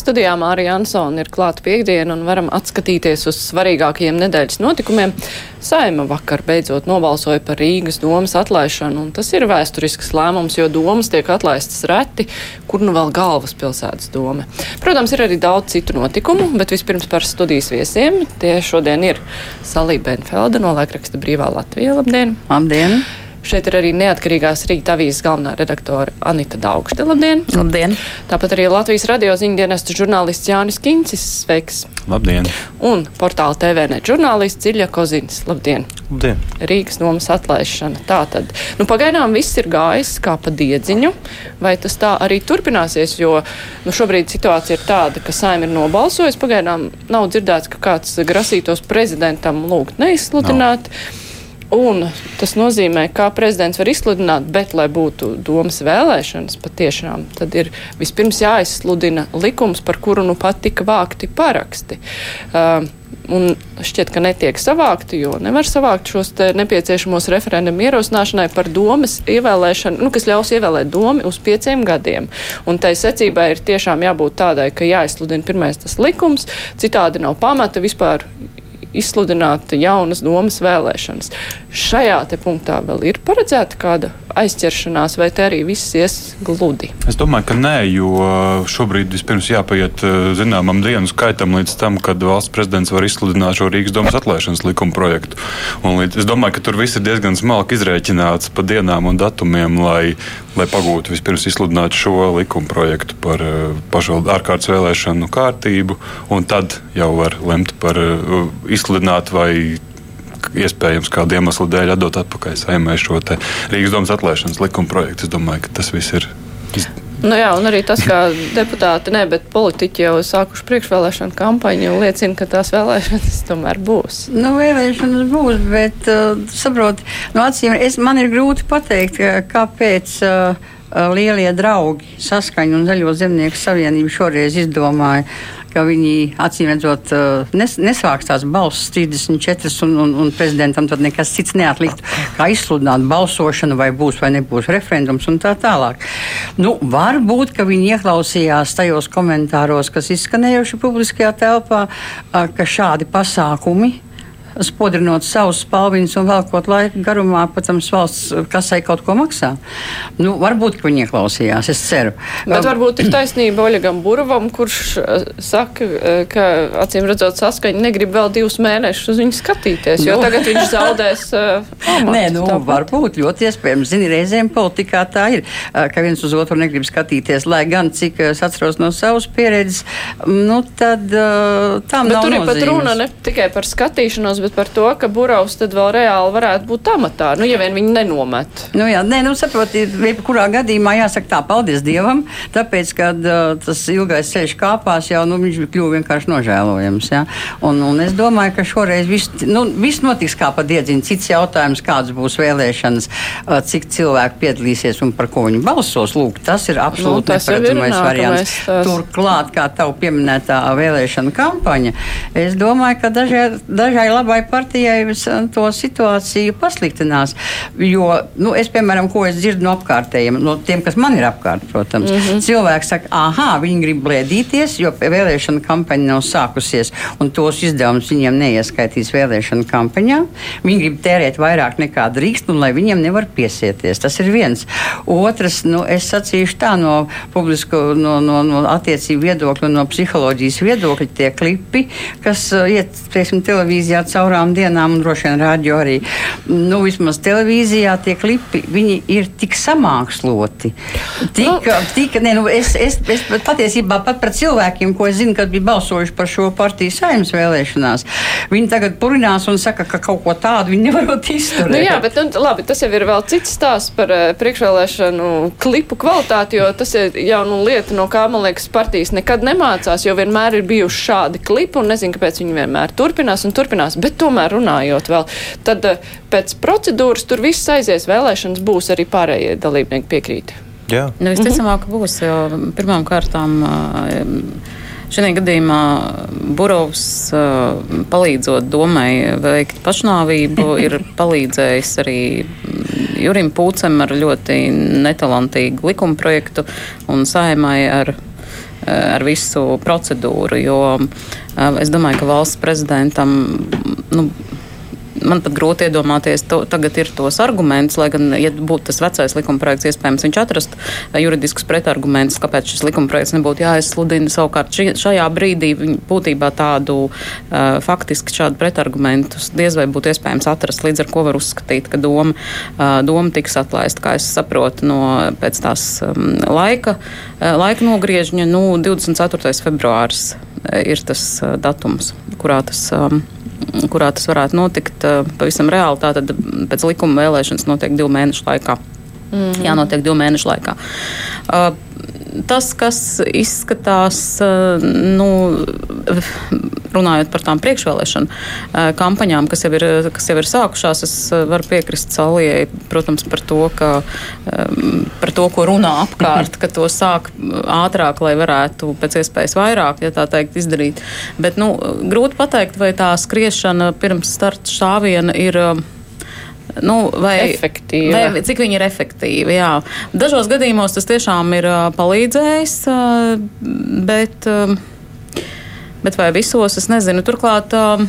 Studijā Mārija Ansona ir klāta piekdiena un varam atskatīties uz svarīgākajiem nedēļas notikumiem. Saima vakar beidzot nobalsoja par Rīgas domas atlaišanu, un tas ir vēsturisks lēmums, jo domas tiek atlaistas reti, kur nu vēl galvaspilsētas doma. Protams, ir arī daudz citu notikumu, bet vispirms par studijas viesiem. Tie šodien ir Salī Benfelda no laikraksta Brīvā Latvija. Labdien! Labdien! Šeit ir arī neatkarīgās rīta avīzes galvenā redaktore Anita Daugšte. Labdien! Labdien! Tāpat arī Latvijas radio ziņdienestu žurnālists Jānis Kincis. Sveiks! Labdien! Un portāla TVNet žurnālists Ciļa Kozins. Labdien! Labdien! Rīgas domas atlaišana. Tā tad, nu, pagaidām viss ir gājis kā pa diedziņu, vai tas tā arī turpināsies, jo, nu, šobrīd situācija ir tāda, ka saim ir nobalsojis, pagaidām nav dzirdēts, ka kāds grasītos prezidentam lūgt neizsludināt. No. Un tas nozīmē, ka prezidents var izsludināt, bet, lai būtu domas vēlēšanas patiešām, tad ir vispirms jāizsludina likums, par kuru nu pat tika vākti paraksti. Uh, un šķiet, ka netiek savākti, jo nevar savākt šos nepieciešamos referendumu ierosināšanai par domas ievēlēšanu, nu, kas ļaus ievēlēt domu uz pieciem gadiem. Un tai secībai ir tiešām jābūt tādai, ka jāizsludina pirmais tas likums, citādi nav pamata vispār izsludināt jaunas domas vēlēšanas. Šajā punktā vēl ir paredzēta kāda aizķeršanās, vai te arī viss ies gludi? Es domāju, ka nē, jo šobrīd vispirms jāpaiet eh, zināmam dienu skaitam līdz tam, kad valsts prezidents var izsludināt šo Rīgas domas atlaišanas likuma projektu. Un līdz, es domāju, ka tur viss ir diezgan smalki izrēķināts pa dienām un datumiem, lai, lai pagūtu vispirms izsludināt šo likuma projektu par uh, pašvaldu ārkārtas vēlēšanu kārtību, un tad jau var lemt par uh, izsludināt vai iespējams kādu iemeslu dēļ atdot atpakaļ saimē šo Rīgas domas atlaišanas likuma projektu. Es domāju, ka tas viss ir. Nu jā, un arī tas, ka deputāti, ne, bet politiķi jau sākuši priekšvēlēšanu kampaņu, liecina, ka tās vēlēšanas tomēr būs. Nu, vēlēšanas būs, bet uh, saprot, no acīm es, man ir grūti pateikt, kāpēc. Uh, Lielie draugi, saskaņa un Zaļo zemnieku savienība šoreiz izdomāja ka viņi acīm redzot eh, nes, nesvāks tās balss 34 un, un, un prezidentam tad nekas cits neatlikt, kā izsludināt balsošanu, vai būs vai nebūs referendums un tā tālāk. Nu, varbūt, ka viņi ieklausījās tajos komentāros, kas izskanējuši publiskajā telpā, ka šādi pasākumi spodrinot savus spalviņus un velkot laika garumā, protams, valsts kasai kaut ko maksā. Nu, varbūt viņi ieklausījās, es ceru. Bet varbūt ir taisnība Oļegam Burvam, kurš uh, saka, uh, ka acīm redzot saskaņa negrib vēl divus mēnešus uz viņu skatīties, jo nu. tagad viņš zaudēs. Amatu, Nē, nu, tāpēc. varbūt ļoti iespējams. Zini, reizēm politikā tā ir, ka viens uz otru negrib skatīties, lai gan cik es atceros no savas pieredzes, nu, tad tam Bet nav. Tur ir pat runa ne tikai par skatīšanos, bet bet par to, ka Buraus tad vēl reāli varētu būt amatā, nu, ja vien viņi nenomet. Nu, jā, nē, nu, saprotiet, jebkurā gadījumā jāsaka tā, paldies Dievam, tāpēc, kad uh, tas ilgais ceļš kāpās, jau, nu, viņš kļuva vienkārši nožēlojams, jā. Un, un es domāju, ka šoreiz viss, nu, viss notiks kā pa diedziņu. Cits jautājums, kāds būs vēlēšanas, uh, cik cilvēki piedalīsies un par ko viņi balsos, lūk, tas ir absolūti nu, neparedzamais variants. Tās. Turklāt, kā tavu pieminētā vēlēšana kampaņa, es domāju, ka dažai, dažai labai vai partijai to situāciju pasliktinās. Jo, nu, es, piemēram, ko es dzirdu no apkārtējiem, no tiem, kas man ir apkārt, protams, mm -hmm. cilvēki saka, ah, viņi grib blēdīties, jo vēlēšana kampaņa nav sākusies, un tos izdevumus viņiem neieskaitīs vēlēšana kampaņā. Viņi grib tērēt vairāk nekā drīkst, un lai viņiem nevar piesieties. Tas ir viens. Otrs, nu, es sacīšu tā no publisku, no, no, no attiecību viedokļa, no psiholoģijas viedokļa, tie klipi, kas uh, iet, teiksim, televīzijā caur caurām dienām, un droši vien rādio arī. Nu, vismaz televīzijā tie klipi ir tik samāksloti. Tik, nu. tik, ne, nu, es, es, es patiesībā pat par cilvēkiem, ko es zinu, kad bija balsojuši par šo partiju saimnes vēlēšanās, viņi tagad purinās un saka, ka kaut ko tādu viņi nevarot izturēt. Nu, jā, bet nu, labi, tas jau ir vēl cits stāsts par uh, priekšvēlēšanu klipu kvalitāti, jo tas ir jau nu, lieta, no kā man liekas partijas nekad nemācās, jo vienmēr ir bijuši šādi klipi un nezinu, kāpēc viņi vienmēr turpinās un turpinās. Bet tomēr runājot vēl, tad eh, pēc procedūras tur viss aizies, vēlēšanas būs arī pārējie dalībnieki piekrīt. Jā. Nu, visticamāk, būs jau pirmām kārtām. Šajā gadījumā Burovs palīdzot domai veikt pašnāvību, ir palīdzējis arī Jurim Pūcem ar ļoti netalantīgu likumprojektu un saimai ar ar visu procedūru. Jo es domāju, ka valsts prezidentam nu, man pat grūti iedomāties, to, tagad ir tos argumentus, lai gan, ja būtu tas vecais likumprojekts, iespējams, viņš atrast juridiskus pretargumentus, kāpēc šis likumprojekts nebūtu jāizsludina. Savukārt šajā brīdī būtībā tādu uh, faktiski šādu pretargumentus diez vai būtu iespējams atrast, līdz ar ko var uzskatīt, ka doma, uh, doma tiks atlaista, kā es saprotu, no pēc tās um, laika, uh, laika nogriežņa, nu, 24. februāris ir tas uh, datums, kurā tas. Um, kurā tas varētu notikt pavisam reāli. Tātad pēc likuma vēlēšanas notiek divu mēnešu laikā. Mm -hmm. Jā, notiek divu mēnešu laikā. Uh, tas, kas izskatās, nu, runājot par tām priekšvēlēšanu kampaņām, kas jau ir, kas jau ir sākušās, es varu piekrist Salijai, protams, par to, ka, par to, ko runā apkārt, ka to sāk ātrāk, lai varētu pēc iespējas vairāk, ja tā teikt, izdarīt. Bet, nu, grūti pateikt, vai tā skriešana pirms starta šāviena ir. Nu, vai, efektīva. vai cik viņi ir efektīvi? Jā. Dažos gadījumos tas tiešām ir palīdzējis, bet bet vai visos es nezinu. Turklāt, um,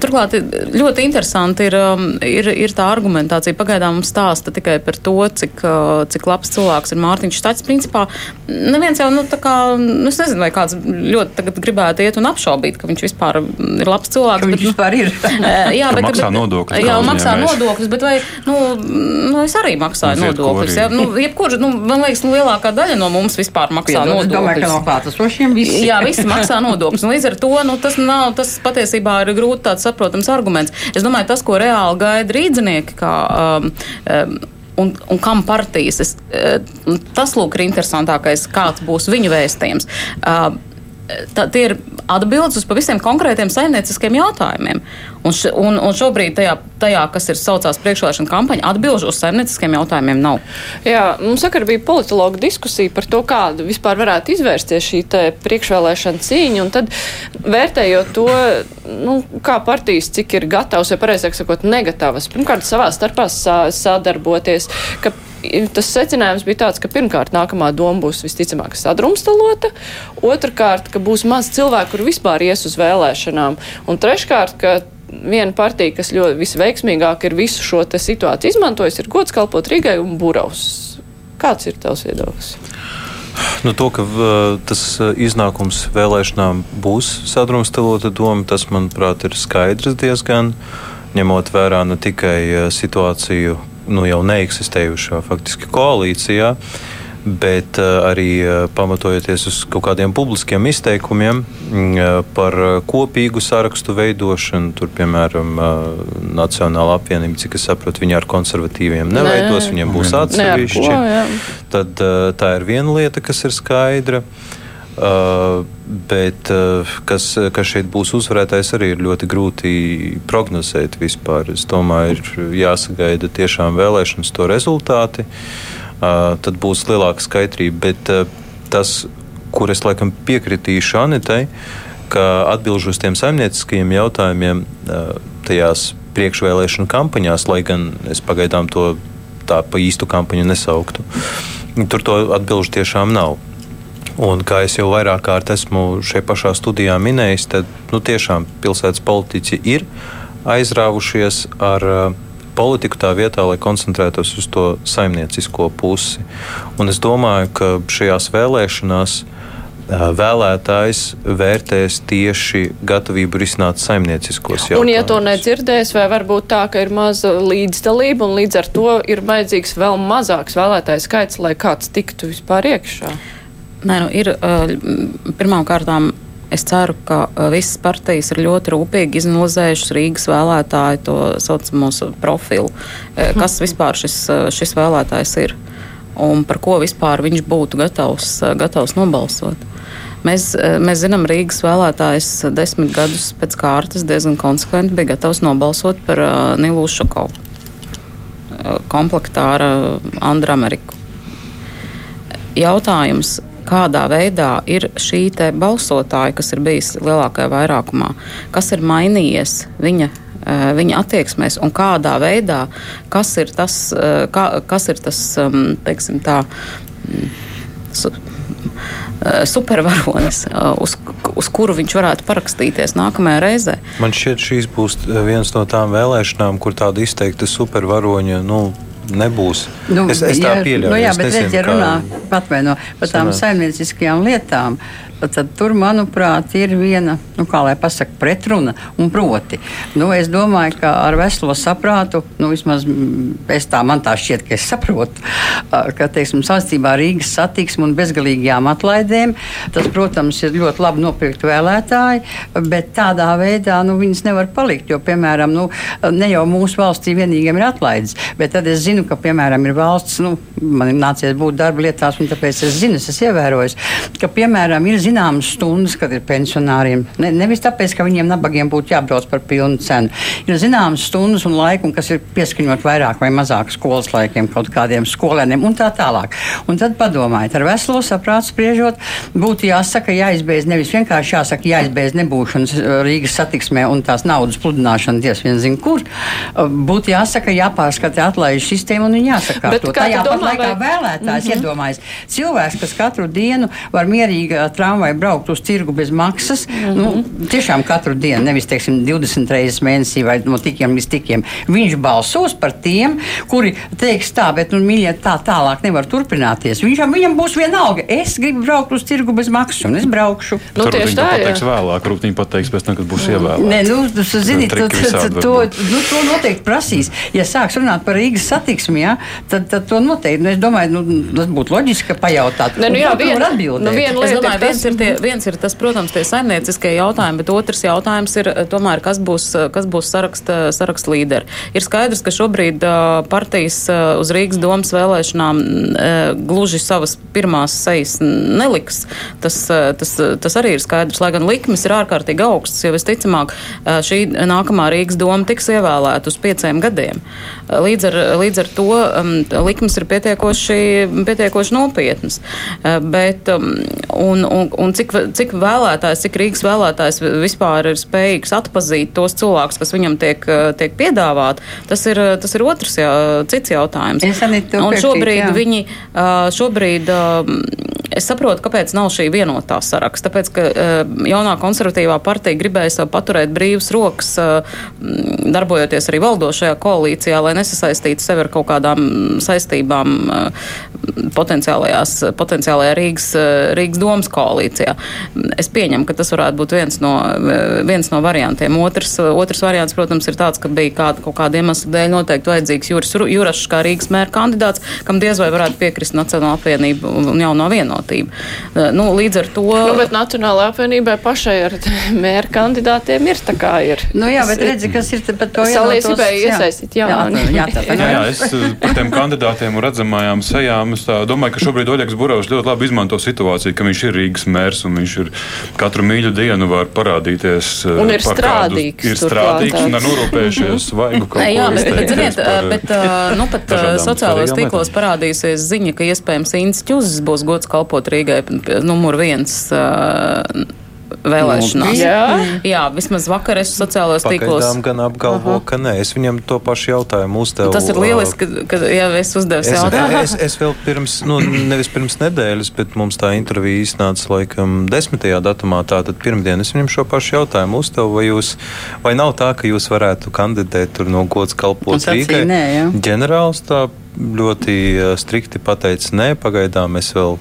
Turklāt ļoti interesanti ir, um, ir, ir tā argumentācija. Pagaidām mums stāsta tikai par to, cik, uh, cik labs cilvēks ir Mārtiņš Štats. Principā neviens jau, nu, tā kā, nu, es nezinu, vai kāds ļoti gribētu iet un apšaubīt, ka viņš vispār ir labs cilvēks. Ka viņš bet, vispār ir. jā, bet, maksā nodokļus. Jā, maksā nodokļus, bet vai, nu, nu es arī maksāju nodokļus. Jā, nu, jebkurš, nu, man liekas, nu, lielākā daļa no mums vispār maksā Piedod, nodokļus. Domāju, ka no klātesošiem visi. jā, visi maksā nodokļus. Un līdz ar to, nu, tas nav, tas patiesībā ir grūti tāds saprotams arguments. Es domāju, tas, ko reāli gaida rīdzinieki, kā, um, um, un, un kam partijas, es, uh, tas lūk ir interesantākais, kāds būs viņu vēstījums. Uh, tā, tie ir atbildes uz pavisam konkrētiem saimnieciskiem jautājumiem. Un, š, un, un šobrīd tajā, tajā, kas ir saucās priekšvēlēšana kampaņa, atbilžu uz saimnieciskiem jautājumiem nav. Jā, mums sakar bija politologa diskusija par to, kāda vispār varētu izvērsties šī priekšvēlēšana cīņa, un tad vērtējot to, nu, kā partijas, cik ir gatavs, vai pareizāk sakot, negatavas, pirmkārt savā starpā sadarboties, ka tas secinājums bija tāds, ka pirmkārt nākamā doma būs visticamāk sadrumstalota, otrkārt, ka būs maz cilvēku, kur vispār ies uz vēlēšanām, un treškārt, ka viena partija, kas ļoti visveiksmīgāk ir visu šo situāciju izmantojusi, ir gods kalpot Rīgai un Buraus. Kāds ir tavs viedoklis? Nu, to, ka uh, tas iznākums vēlēšanām būs sadrumstalota doma, tas, manuprāt, ir skaidrs diezgan, ņemot vērā ne tikai situāciju nu, jau neeksistējušā faktiski koalīcijā. Bet uh, arī uh, pamatojoties uz kaut kādiem publiskiem izteikumiem uh, par kopīgu sarakstu veidošanu, tur, piemēram, Nacionāla apvienība, cik es saprotu, viņi ar konservatīviem neveidos, viņiem būs atsevišķi. Tad tā ir viena lieta, kas ir skaidra. Uh, bet uh, kas, kas šeit būs uzvarētājs, arī ir ļoti grūti prognozēt vispār. Es domāju, ir jāsagaida tiešām vēlēšanas to rezultāti. Uh, tad būs lielāka skaidrība. Bet tas, kur es laikam piekritīšu Anitai, ka atbildžu uz tiem saimnieciskajiem jautājumiem tajās priekšvēlēšanu kampaņās, lai gan es pagaidām to tā pa īstu kampaņu nesauktu, tur to atbildžu tiešām nav. Un, kā jau vairāk kārt esmu šeit pašā studijā minējis, tad nu, tiešām pilsētas politiķi ir aizrāvušies ar uh, politiku tā vietā, lai koncentrētos uz to saimniecisko pusi. Un es domāju, ka šajās vēlēšanās uh, vēlētājs vērtēs tieši gatavību risināt saimnieciskos jautājumus. Un, ja to nedzirdēs, vai varbūt tā, ka ir maza līdzdalība un līdz ar to ir vajadzīgs vēl mazāks vēlētājs skaits, lai kāds tiktu vispār iekšā? Nē, nu, ir pirmām kārtām. Es ceru, ka visas partijas ir ļoti rūpīgi izanalizējušas Rīgas vēlētāju to saucamo profilu, kas vispār šis, šis vēlētājs ir un par ko vispār viņš būtu gatavs, gatavs nobalsot. Mēs, mēs zinām, Rīgas vēlētājs desmit gadus pēc kārtas diezgan konsekventi bija gatavs nobalsot par uh, Nilu Šakovu, uh, komplektā ar uh, Andru Ameriku. Jautājums, kādā veidā ir šī balsotāja, kas ir bijis lielākajā vairākumā, kas ir mainījies viņa viņa attieksmēs un kādā veidā, kas ir tas, kā, kas ir tas teiksim, tā, su, supervaronis, uz, uz kuru viņš varētu parakstīties nākamajā reizē. Man šķiet, šīs būs viens no tām vēlēšanām, kur tāda izteikta supervaroņa. Nu, nebūs. Nu, es, es tā jā, pieļauju. Nu, jā, bet nezinu, redziet, ja runā patvēno par tām saimnieciskajām lietām, tad tur, manuprāt, ir viena, nu, kā lai pasaka, pretruna. Un proti, nu, es domāju, ka ar veselo saprātu, nu, vismaz es tā, man tā šķiet, ka es saprotu, ka, teiksim, saistībā ar Rīgas satiksmu un bezgalīgajām atlaidēm, tas, protams, ir ļoti labi nopirkt vēlētāji, bet tādā veidā, nu, viņas nevar palikt, jo, piemēram, nu, ne jau mūsu valstī vienīgiem ir atlaides, bet tad es zinu, ka, piemēram, ir valsts, nu, man ir nācies būt darba lietās, un tāpēc es zinu, es esmu ievērojis, ka, piemēram, ir zināmas stundas, kad ir pensionāriem. Ne, nevis tāpēc, ka viņiem nabagiem būtu jābrauc par pilnu cenu. Ir zināmas stundas un laiki, kas ir pieskaņot vairāk vai mazāk skolas laikiem, kaut kādiem skolēniem un tā tālāk. Un tad padomājiet, ar veselo saprātu spriežot, būtu jāsaka, jāizbeidz nevis vienkārši jāsaka, jāizbeidz nebūšanas uh, Rīgas satiksmē un tās naudas pludināšana, diez vien zina, kur. Uh, būtu jāsaka, jāpārskata atlaižu sistēmu un jāsaka, to tajā pat laikā vai... vēlētājs mm -hmm. iedomājas. Cilvēks, kas katru dienu var mierīgi tramvajā vai braukt uz tirgu bez maksas. Mm -hmm. nu, tiešām katru dienu, nevis teiksim, 20 reizes mēnesī vai no tikiem līdz tikiem. Viņš balsos par tiem, kuri teiks tā, bet, nu, mīļie, tā tālāk nevar turpināties. Viņam, viņam būs vienalga. Es gribu braukt uz tirgu bez maksas, un es braukšu. Nu, Tur tieši tā, pateiks jā. vēlāk, viņi pateiks pēc tam, kad būs ievēlēts. Nē, nu, zini, to, to, nu, to noteikti prasīs. Ja sāks runāt par Rīgas satiksmi, ja, tad, tad to noteikti, nu, es domāju, nu, tas būtu loģiski, ka pajautāt. Ne, nu, jā, vien, nu, viena lieta, domāju, viens ir, tie, viens ir tas, protams, tie saimnieciskie jautājumi, bet otrs jautājums ir eh, tomēr, kas būs, eh, kas būs saraksta, saraksta līderi. Ir skaidrs, ka šobrīd uh, partijas uz Rīgas domas vēlēšanām gluži savas pirmās sejas neliks. Tas, tas, tas arī ir skaidrs, lai gan likmes ir ārkārtīgi augstas, jo visticamāk šī nākamā Rīgas doma tiks ievēlēta uz pieciem gadiem. Līdz ar, līdz ar to um, likmes ir pietiekoši, pietiekoši nopietnas. Uh, bet, um, un, un, un cik, cik vēlētājs, cik Rīgas vēlētājs vispār ir spējīgs atpazīt tos cilvēkus, kas viņam tiek, tiek piedāvāti, tas ir, tas ir otrs, jā, cits jautājums. Un šobrīd jā. viņi, šobrīd es saprotu, kāpēc nav šī vienotā saraksta. Tāpēc, ka jaunā konservatīvā partija gribēja sev paturēt brīvas rokas, darbojoties arī valdošajā koalīcijā, lai nesasaistītu sevi ar kaut kādām saistībām potenciālajā Rīgas, Rīgas domas koalīcijā. Es pieņemu, ka tas varētu būt viens no, viens no variantiem. Otrs, otrs variants, protams, ir tāds, ka bija kāda, kaut kāda iemesla dēļ noteikti vajadzīgs Juris Jurašs kā Rīgas mēra kandidāts, kam diez vai varētu piekrist Nacionāla apvienība un jauno vienotība. Eh, nu, līdz ar to. Nu, bet Nacionālajā apvienībai pašai ar mēra kandidātiem ir tā kā ir. Nu, jā, bet redzi, kas ir par to jāsaistīt. iesaistīt. Jā, jā, jā, tā, tā, jā, jā, es eh, par tiem kandidātiem un redzamajām sejām domāju, ka šobrīd Oļegs Burovs ļoti labi izmanto situāciju, ka viņš ir Rīgas mērs un viņš ir katru mīļu dienu var parādīties. Un ir strādīgs. Kādu, ir strādīgs un ar norūpējušies svaigu kaut ko. Jā, bet, bet, ziniet, bet nu pat sociālos tīklos parādīsies ziņa, ka iespējams Inns Čuzis būs gods kalpot Rīgai numur viens vēlēšanās. Jā, jā vismaz vakar es sociālajos tīklos. Pagaidām gan apgalvo, Aha. ka nē, es viņam to pašu jautājumu uzdevu. Tas ir lieliski, ka, ka jā, es uzdevu es, jautājumu. Es, es vēl pirms, nu, nevis pirms nedēļas, bet mums tā intervija iznāca laikam desmitajā datumā, tātad pirmdien es viņam šo pašu jautājumu uzdevu, vai jūs, vai nav tā, ka jūs varētu kandidēt tur no gods kalpot Rīgai? Nē, jā. Ģenerālis tā ļoti strikti pateica, nē, pagaidām es vēl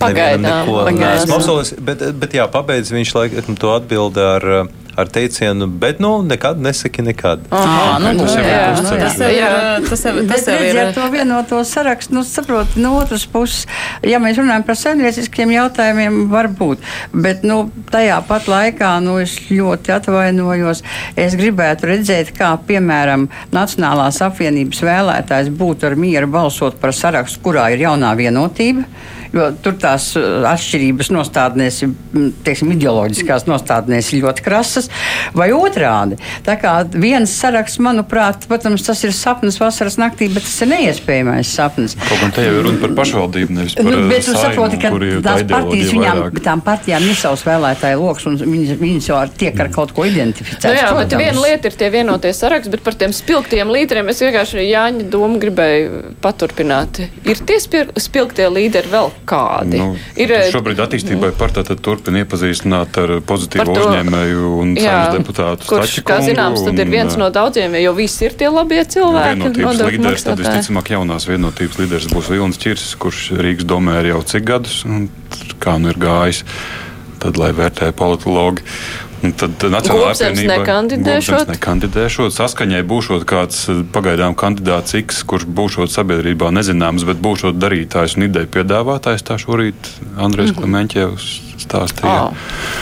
Pagaidām, pagaidām. Bet, bet jā, pabeidz viņš laikam to atbildi ar ar teicienu, bet nu, nekad nesaki nekad. Aha, nu, tas, jā, jā, nu, tas, jau ir. Tas jau, tas jau ir. Ar to vienoto sarakstu, nu, saprot, no otras puses, ja mēs runājam par saimnieciskiem jautājumiem, varbūt, bet, nu, tajā pat laikā, nu, es ļoti atvainojos. Es gribētu redzēt, kā, piemēram, Nacionālās apvienības vēlētājs būtu ar mieru balsot par sarakstu, kurā ir jaunā vienotība jo tur tās uh, atšķirības nostādnēs, mm, teiksim, ideoloģiskās nostādnēs ir ļoti krasas, vai otrādi. Tā kā viens saraksts, manuprāt, protams, tas ir sapnis vasaras naktī, bet tas ir neiespējamais sapnis. Kaut gan te jau ir runa par pašvaldību, nevis par Nu, bet jūs saimu, saprotat, ka tās partijas ideoloģija viņām, vairāk. tām partijām ir savs vēlētāju lokus, un viņas, viņas jau ar tiek ar kaut ko identificētas. Nu jā, bet protams. viena lieta ir tie vienotie saraksti, bet par tiem spilgtiem līderiem es vienkārši Jāņa domu gribēju paturpināt. Ir tie spil- spilgtie līderi vēl kādi? Nu, ir, eh, šobrīd attīstībai partija turpina iepazīstināt ar pozitīvu to- uzņēmēju un saimnes deputātu. kurš, kā zināms, tad ir viens uh, no daudziem, jo visi ir tie labie cilvēki. Vienotības līderis, tad visticamāk jaunās vienotības līderis būs Vilnis Čirsis, kurš Rīgas domē ir jau cik gadus, un kā nu ir gājis, tad lai vērtē politologi. Tad Nacionālajā apvienībā nekandidēšot? Nekandidēšot. Saskaņai būšot kāds pagaidām kandidāts X, kurš būšot sabiedrībā nezināms, bet būšot darītājs un ideju piedāvātājs. Tā šorīt Andrēs Mhm. Klemenķevs stāstīja. Ā.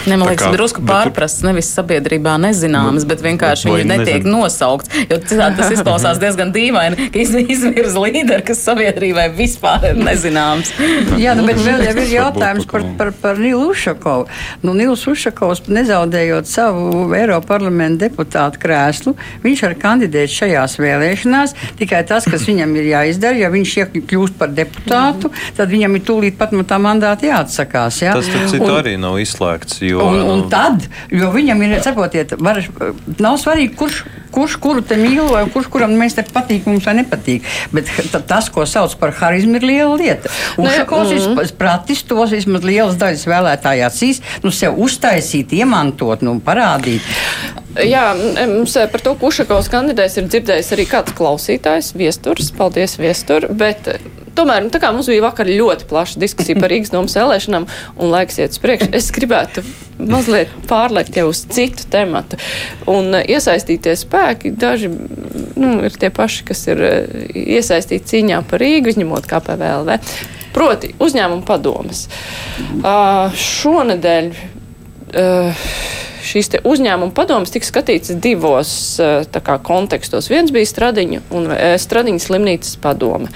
Ne, man liekas, kā- drusku pārprasts, nevis sabiedrībā nezināms, bet vienkārši viņi netiek nezin- nosaukts. Jo citādi tas izklausās diezgan dīvaini, ka iz- izvirza līderi, kas sabiedrībai vispār ir nezināms. Jā, nu, bet vēl jau ir jautājums par, par, par Nilu Ušakovu. Nu, Nils Ušakovs, nezaudējot savu Eiropas parlamenta deputātu krēslu, viņš var kandidēt šajās vēlēšanās. Tikai tas, kas viņam ir jāizdara, ja viņš kļūst par deputātu, tad viņam ir tūlīt pat no tā mandāta jāatsakās. Jā? Tas, Un- arī nav izslēgts. Jo, Un, un tad, jo viņam ir, saprotiet, var, nav svarīgi, kurš, kurš kuru te mīl, vai kurš kuram mēs te patīk, mums vai nepatīk. Bet ta- tas, ko sauc par harizmu, ir liela lieta. Un Nu, ir pratis tos vismaz lielas daļas vēlētāju acīs, nu sev uztaisīt, iemantot, nu parādīt. Jā, mums eh, par to Kušakovs kandidēs ir dzirdējis arī kāds klausītājs, viesturs, paldies viestur, bet tomēr, nu, tā kā mums bija vakar ļoti plaša diskusija par Rīgas domas vēlēšanām un laiks iet uz priekšu, es gribētu mazliet pārliekt jau uz citu tematu un eh, iesaistīties spēki, daži, nu, ir tie paši, kas ir eh, iesaistīti cīņā par Rīgu, izņemot KPVLV. Proti, uzņēmuma padomas. Uh, šonedēļ uh, šīs uzņēmuma padomas tika skatīts divos uh, kā, kontekstos. Viens bija Stradiņa, un, uh, Stradiņa slimnīcas padome,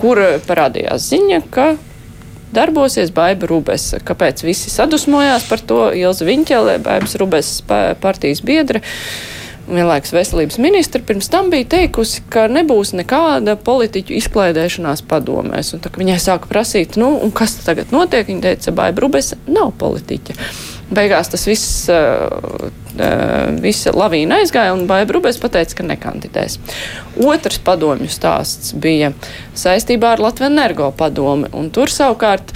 kur uh, parādījās ziņa, ka darbosies Baiba Rubesa. Kāpēc visi sadusmojās par to? Ilza Viņķelē, Baibas Rubesas pa- partijas biedra. Vienlaikus veselības ministra pirms tam bija teikusi, ka nebūs nekāda politiķu izklaidēšanās padomēs. Un, tā, viņai sāka prasīt, nu, kas tagad notiek, viņa teica, Baiba Rubesa nav politiķa. Beigās tas viss, uh, visa lavīna aizgāja, un Baiba Rubes pateica, ka nekandidēs. Otrs padomju stāsts bija saistībā ar Latviju energo padomi, un tur savukārt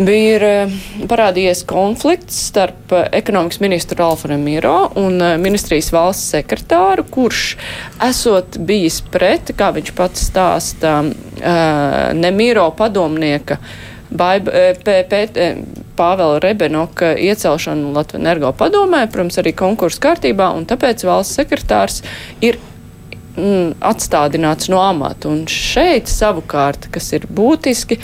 bija parādījies konflikts starp ekonomikas ministru Alfa Remiro un ministrijas valsts sekretāru, kurš esot bijis pret, kā viņš pats stāsta, Nemiro padomnieka P- eh, Pāvela Rebenoka iecelšanu Latvijas energo padomē, protams, arī konkursu kārtībā, un tāpēc valsts sekretārs ir mm, atstādināts no amata. Un šeit savukārt, kas ir būtiski,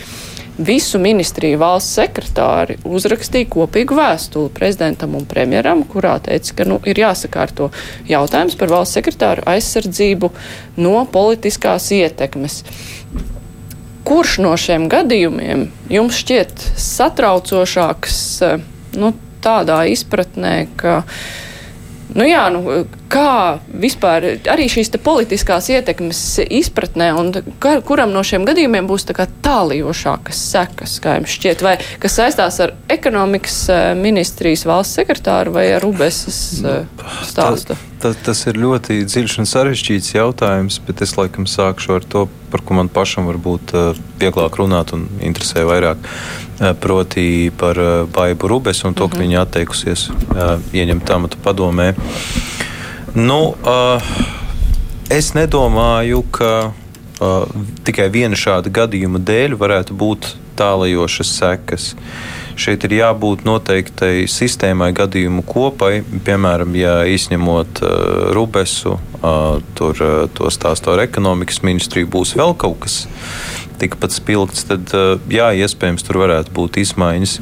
visu ministriju valsts sekretāri uzrakstīja kopīgu vēstuli prezidentam un premjeram, kurā teica, ka nu, ir jāsakārto jautājums par valsts sekretāru aizsardzību no politiskās ietekmes. Kurš no šiem gadījumiem jums šķiet satraucošāks eh, nu, tādā izpratnē, ka Nu jā, nu, kā vispār arī šīs politiskās ietekmes izpratnē, un ka, kuram no šiem gadījumiem būs tā kā tālijošākas sekas, kā jums šķiet, vai kas saistās ar ekonomikas eh, ministrijas valsts sekretāru vai ar Rubesas eh, stāstu? Ta, tas ir ļoti dziļš un sarežģīts jautājums, bet es laikam sākšu ar to, par ko man pašam varbūt uh, vieglāk runāt un interesē vairāk. Proti par Baibu Rubesu un to, ka viņa atteikusies ieņemt amatu padomē. Nu, uh, es nedomāju, ka uh, tikai viena šāda gadījuma dēļ varētu būt tālajošas sekas. Šeit ir jābūt noteiktai sistēmai, gadījumu kopai. Piemēram, ja izņemot uh, Rubesu, uh, tur uh, to stāstu ar ekonomikas ministriju, būs vēl kaut kas tikpat spilgts, tad uh, jā, iespējams, tur varētu būt izmaiņas.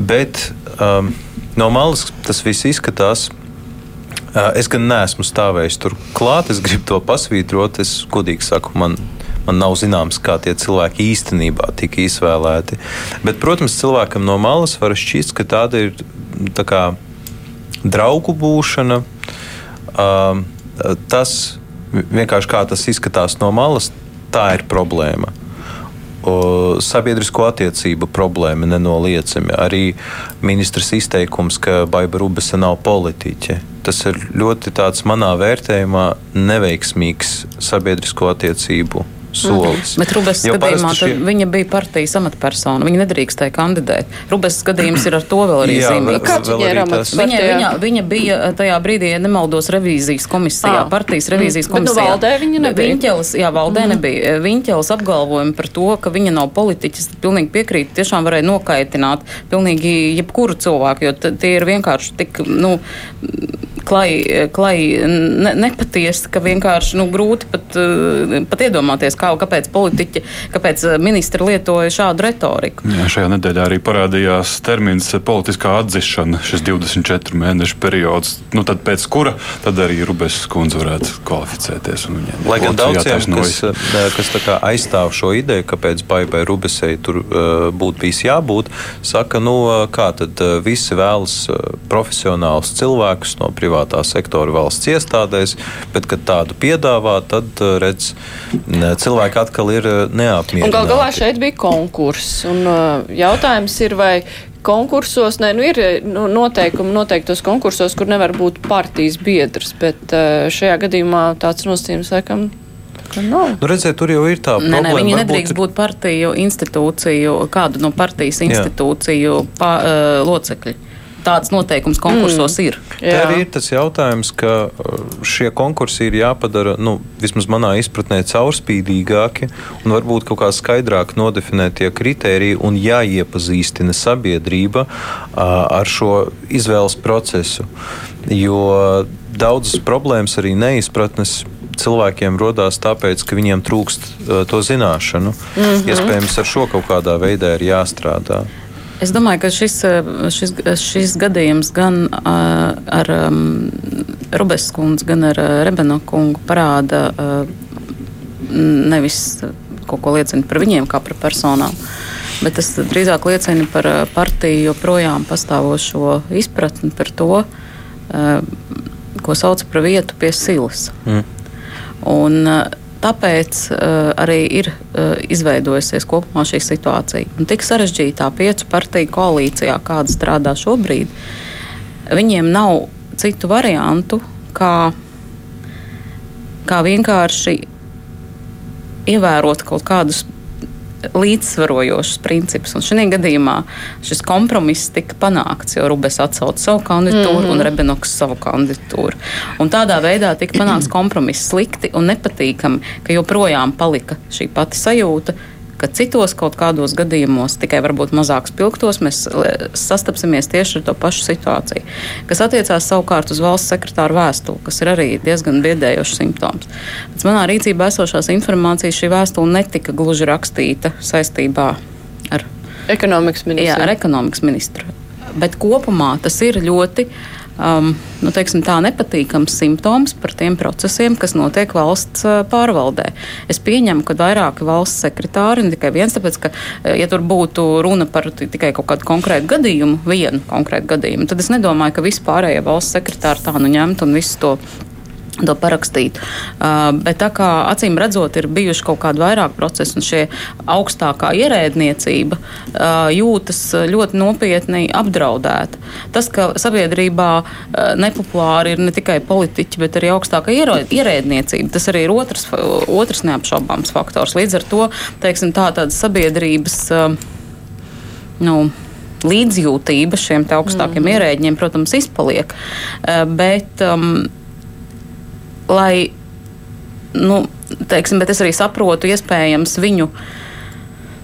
Bet um, no malas tas viss izskatās. Uh, Es gan neesmu stāvējis tur klāt, es gribu to pasvītrot. Es godīgi saku, man, Man nav zināms, kā tie cilvēki īstenībā tika izvēlēti. Bet, protams, cilvēkam no malas var šķist, ka tāda ir tā kā, draugu būšana. Uh, tas vienkārši kā tas izskatās no malas, tā ir problēma. Sabiedrisko attiecību problēma nenoliedzami. Arī ministrs izteikums, ka Baiba Rubesa nav politiķe. Tas ir ļoti tāds manā vērtējumā neveiksmīgs sabiedrisko attiecību solis. Mm. Bet Rubes Jo gadījumā šie- viņa bija partijas amatpersona. Viņa nedrīkstēja kandidēt. Rubes gadījums ir ar to vēl arī zīmīgs. Kāds vēl viņai ir arī amats? tas- Viņa, viņa, viņa bija eh, tajā brīdī, ja nemaldos, revīzijas komisijā, Ah. partijas revīzijas Mm. Bet nu komisijā. valdē viņa nebija? Viņķelis, jā, valdē mm. nebija. Viņķelis apgalvojumi par to, ka viņa nav politiķis, pilnīgi piekrīt, tiešām varēja nokaitināt pilnīgi jebkuru cilvēku, jo tie ir vienkārši tik, nu, klai, klai ne, nepatiesi, ka vienkārši, nu, grūti pat, eh, pat iedomāties, kā, kāpēc politiķi, kāpēc eh, ministri lietoja šādu retoriku. Jā, šajā nedēļā arī parādījās termins politiskā atzīšana, šis 24 mēnešu periods. Nu, tad pēc kura tad arī Rubēs kundze varētu kvalificēties. Lai gan daudziem, kas, eh, kas tā kā aizstāv šo ideju, kāpēc Baibai Rubesei tur uh, būtu bijis jābūt, saka, nu, kā tad visi vēlas profesionālus cilvēkus no privātā sektora valsts iestādēs, bet, kad tādu piedāvā, tad, redz, ne, cilvēki atkal ir uh, neapmierināti. Un gal galā šeit bija konkurss. Un, uh, jautājums ir, vai konkursos, ne, nu, ir nu, noteikumi noteiktos konkursos, kur nevar būt partijas biedrs, bet šajā gadījumā tāds nosacījums laikam ka nav. Nu, redziet, tur jau ir tā Nē, nē, problēma. viņi varbūt nedrīkst ir- būt partiju institūciju, kādu no partijas institūciju pa, uh, locekļi. Tāds noteikums konkursos mm. ir. Te arī ir tas jautājums, ka uh, šie konkursi ir jāpadara, nu, vismaz manā izpratnē, caurspīdīgāki un varbūt kaut kā skaidrāk nodefinētie kritēriji un jāiepazīstina sabiedrība uh, ar šo izvēles procesu. Jo daudzas problēmas arī neizpratnes cilvēkiem radās tāpēc, ka viņiem trūkst uh, to zināšanu. Mm -hmm. Iespējams, ar šo kaut kādā veidā ir jāstrādā. Es domāju, ka šis, šis, šis gadījums gan uh, ar um, Rubes kundzi, gan ar uh, Rebeno kungu parāda uh, nevis kaut ko liecina par viņiem kā par personām, bet tas drīzāk liecina par partiju joprojām pastāvošo izpratni par to, ko sauc par vietu pie silas. Mm. Un, Tāpēc uh, arī ir uh, izveidojusies kopumā šī situācija. Un tik sarežģītā piecu partiju koalīcijā, kāda strādā šobrīd, viņiem nav citu variantu, kā, kā vienkārši ievērot kaut kādus līdzsvarojošus principus. Un šajā gadījumā šis kompromiss tika panākts, jo Rubens atsauca savu kandidatūru mm -hmm. un Rebenoks savu kandidatūru. Un tādā veidā tika panākts kompromiss slikti un nepatīkami, ka joprojām palika šī pati sajūta. Ka citos kaut kādos gadījumos, tikai varbūt mazāk spilgtos, mēs sastapsimies tieši ar to pašu situāciju. Kas attiecās savukārt uz valsts sekretāru vēstuli, kas ir arī diezgan biedējošs simptoms. Pēc manā rīcībā esošās informācijas šī vēstule netika gluži rakstīta saistībā ar Ekonomikas ministrs. Jā, ar ekonomikas ministru. Bet kopumā tas ir ļoti um, nu, teiksim, tā, nepatīkams simptoms par tiem procesiem, kas notiek valsts uh, pārvaldē. Es pieņemu, ka vairāki valsts sekretāri, ne tikai viens, tāpēc, ka, uh, ja tur būtu runa par ti- tikai kaut kādu konkrētu gadījumu, vienu konkrētu gadījumu, tad es nedomāju, ka vispārējie valsts sekretāri tā nu ņemtu un visu to to parakstīt. Uh, bet tā kā acīm redzot, ir bijuši kaut kādi vairāk procesi, un šie augstākā ierēdniecība uh, jūtas ļoti nopietni apdraudēta. Tas, ka sabiedrībā uh, nepopulāri ir ne tikai politiķi, bet arī augstākā ierēdniecība, tas arī ir otrs, otrs neapšaubāms faktors. Līdz ar to, teiksim, tā tāda sabiedrības. Uh, nu, līdzjūtība šiem augstākiem mm. ierēģiem, protams, izpaliek. Uh, Bet, um, lai, nu, teiksim, bet es arī saprotu, iespējams, viņu.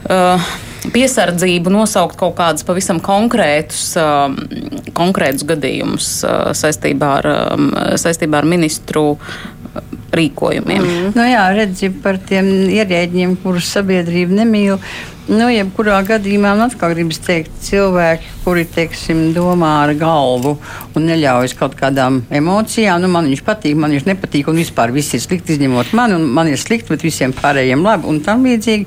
Uh, Piesardzību nosaukt kaut kādus pavisam konkrētus, um, konkrētus gadījumus uh, saistībā, ar, um, saistībā ar ministru rīkojumiem. Mm. Nu jā, redzi par tiem ierēģiem, kurus sabiedrība nemīl. Nu, jebkurā gadījumā man atkal gribas teikt, cilvēki, kuri teiksim, domā ar galvu un neļaujas kaut kādām emocijām, nu, man viņš patīk, man viņš nepatīk, un vispār viss ir slikti, izņemot mani, un man ir slikti, bet visiem pārējiem labi, un tam līdzīgi.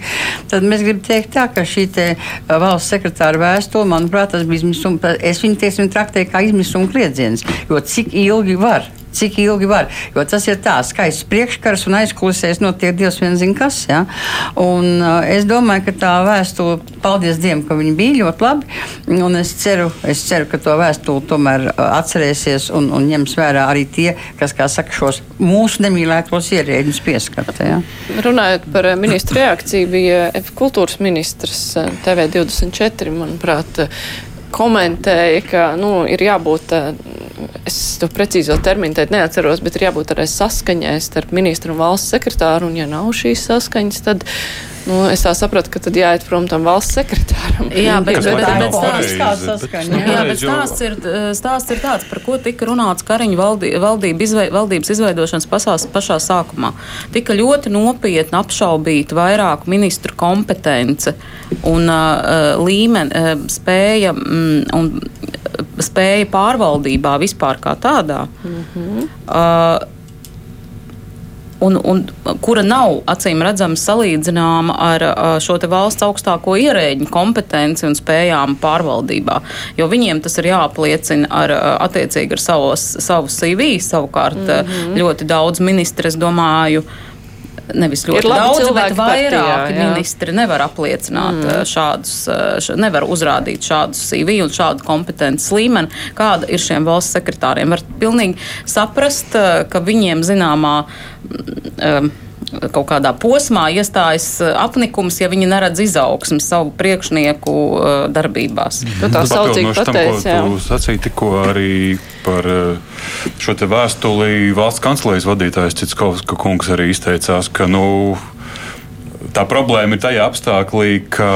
Tad mēs gribam teikt tā, ka šī te valsts sekretāra vēstule, manuprāt, tas bija izmisuma, es viņu, teiksim, traktēju kā izmisuma kliedziens, jo cik ilgi var cik ilgi var. Jo tas ir tā skaists priekškars un aizkulisēs notiek Dievs vien zina kas. Ja? Un, uh, es domāju, ka tā vēstule, paldies Dievam, ka viņi bija ļoti labi. Es ceru, es ceru ka to vēstuli tomēr uh, atcerēsies un, un ņems vērā arī tie, kas, kā saka, šos mūsu nemīlētos ierēģus pieskata. Ja? Runājot par uh, ministru reakciju, bija kultūras ministrs uh, TV24, manuprāt, komentēja, ka nu, ir jābūt es to precīzo terminu teikt neatceros, bet ir jābūt arī saskaņai starp ministru un valsts sekretāru, un ja nav šīs saskaņas, tad Nu, es tā sapratu, ka tad jāiet prom tam valsts sekretāram. Jā, bet, bet, tā bet, ir stāsts, jā, bet stāsts, ir, stāsts ir tāds, par ko tika runāts Kariņu valdī, valdība izvei, valdības izveidošanas pasās, pašā sākumā. Tika ļoti nopietni apšaubīta vairāku ministru kompetence un uh, līmeni, uh, spēja mm, un spēja pārvaldībā vispār kā tādā. Mm -hmm. uh, un, un kura nav acīm redzama salīdzināma ar šo valsts augstāko ierēģiņu kompetenci un spējām pārvaldībā. Jo viņiem tas ir jāapliecina ar attiecīgi ar savos, savu CV. Savukārt mm -hmm. ļoti daudz ministri, es domāju, nevis ļoti daudz, bet vairāki partijā, ministri nevar apliecināt mm. šādus, š, nevar uzrādīt šādus CV un šādu kompetences līmeni, kāda ir šiem valsts sekretāriem. Var pilnīgi saprast, ka viņiem zināmā. Um, kaut kādā posmā iestājas eh, apnikums, ja viņi neredz izaugsmu savu priekšnieku uh, darbībās. Mm. Nu, tā saucīgi pateic, jā. Tu sacīji tikko arī par eh, šo te vēstuli valsts kancelejas vadītājs Citskovska kungs arī izteicās, ka, nu, tā problēma ir tajā apstāklī, ka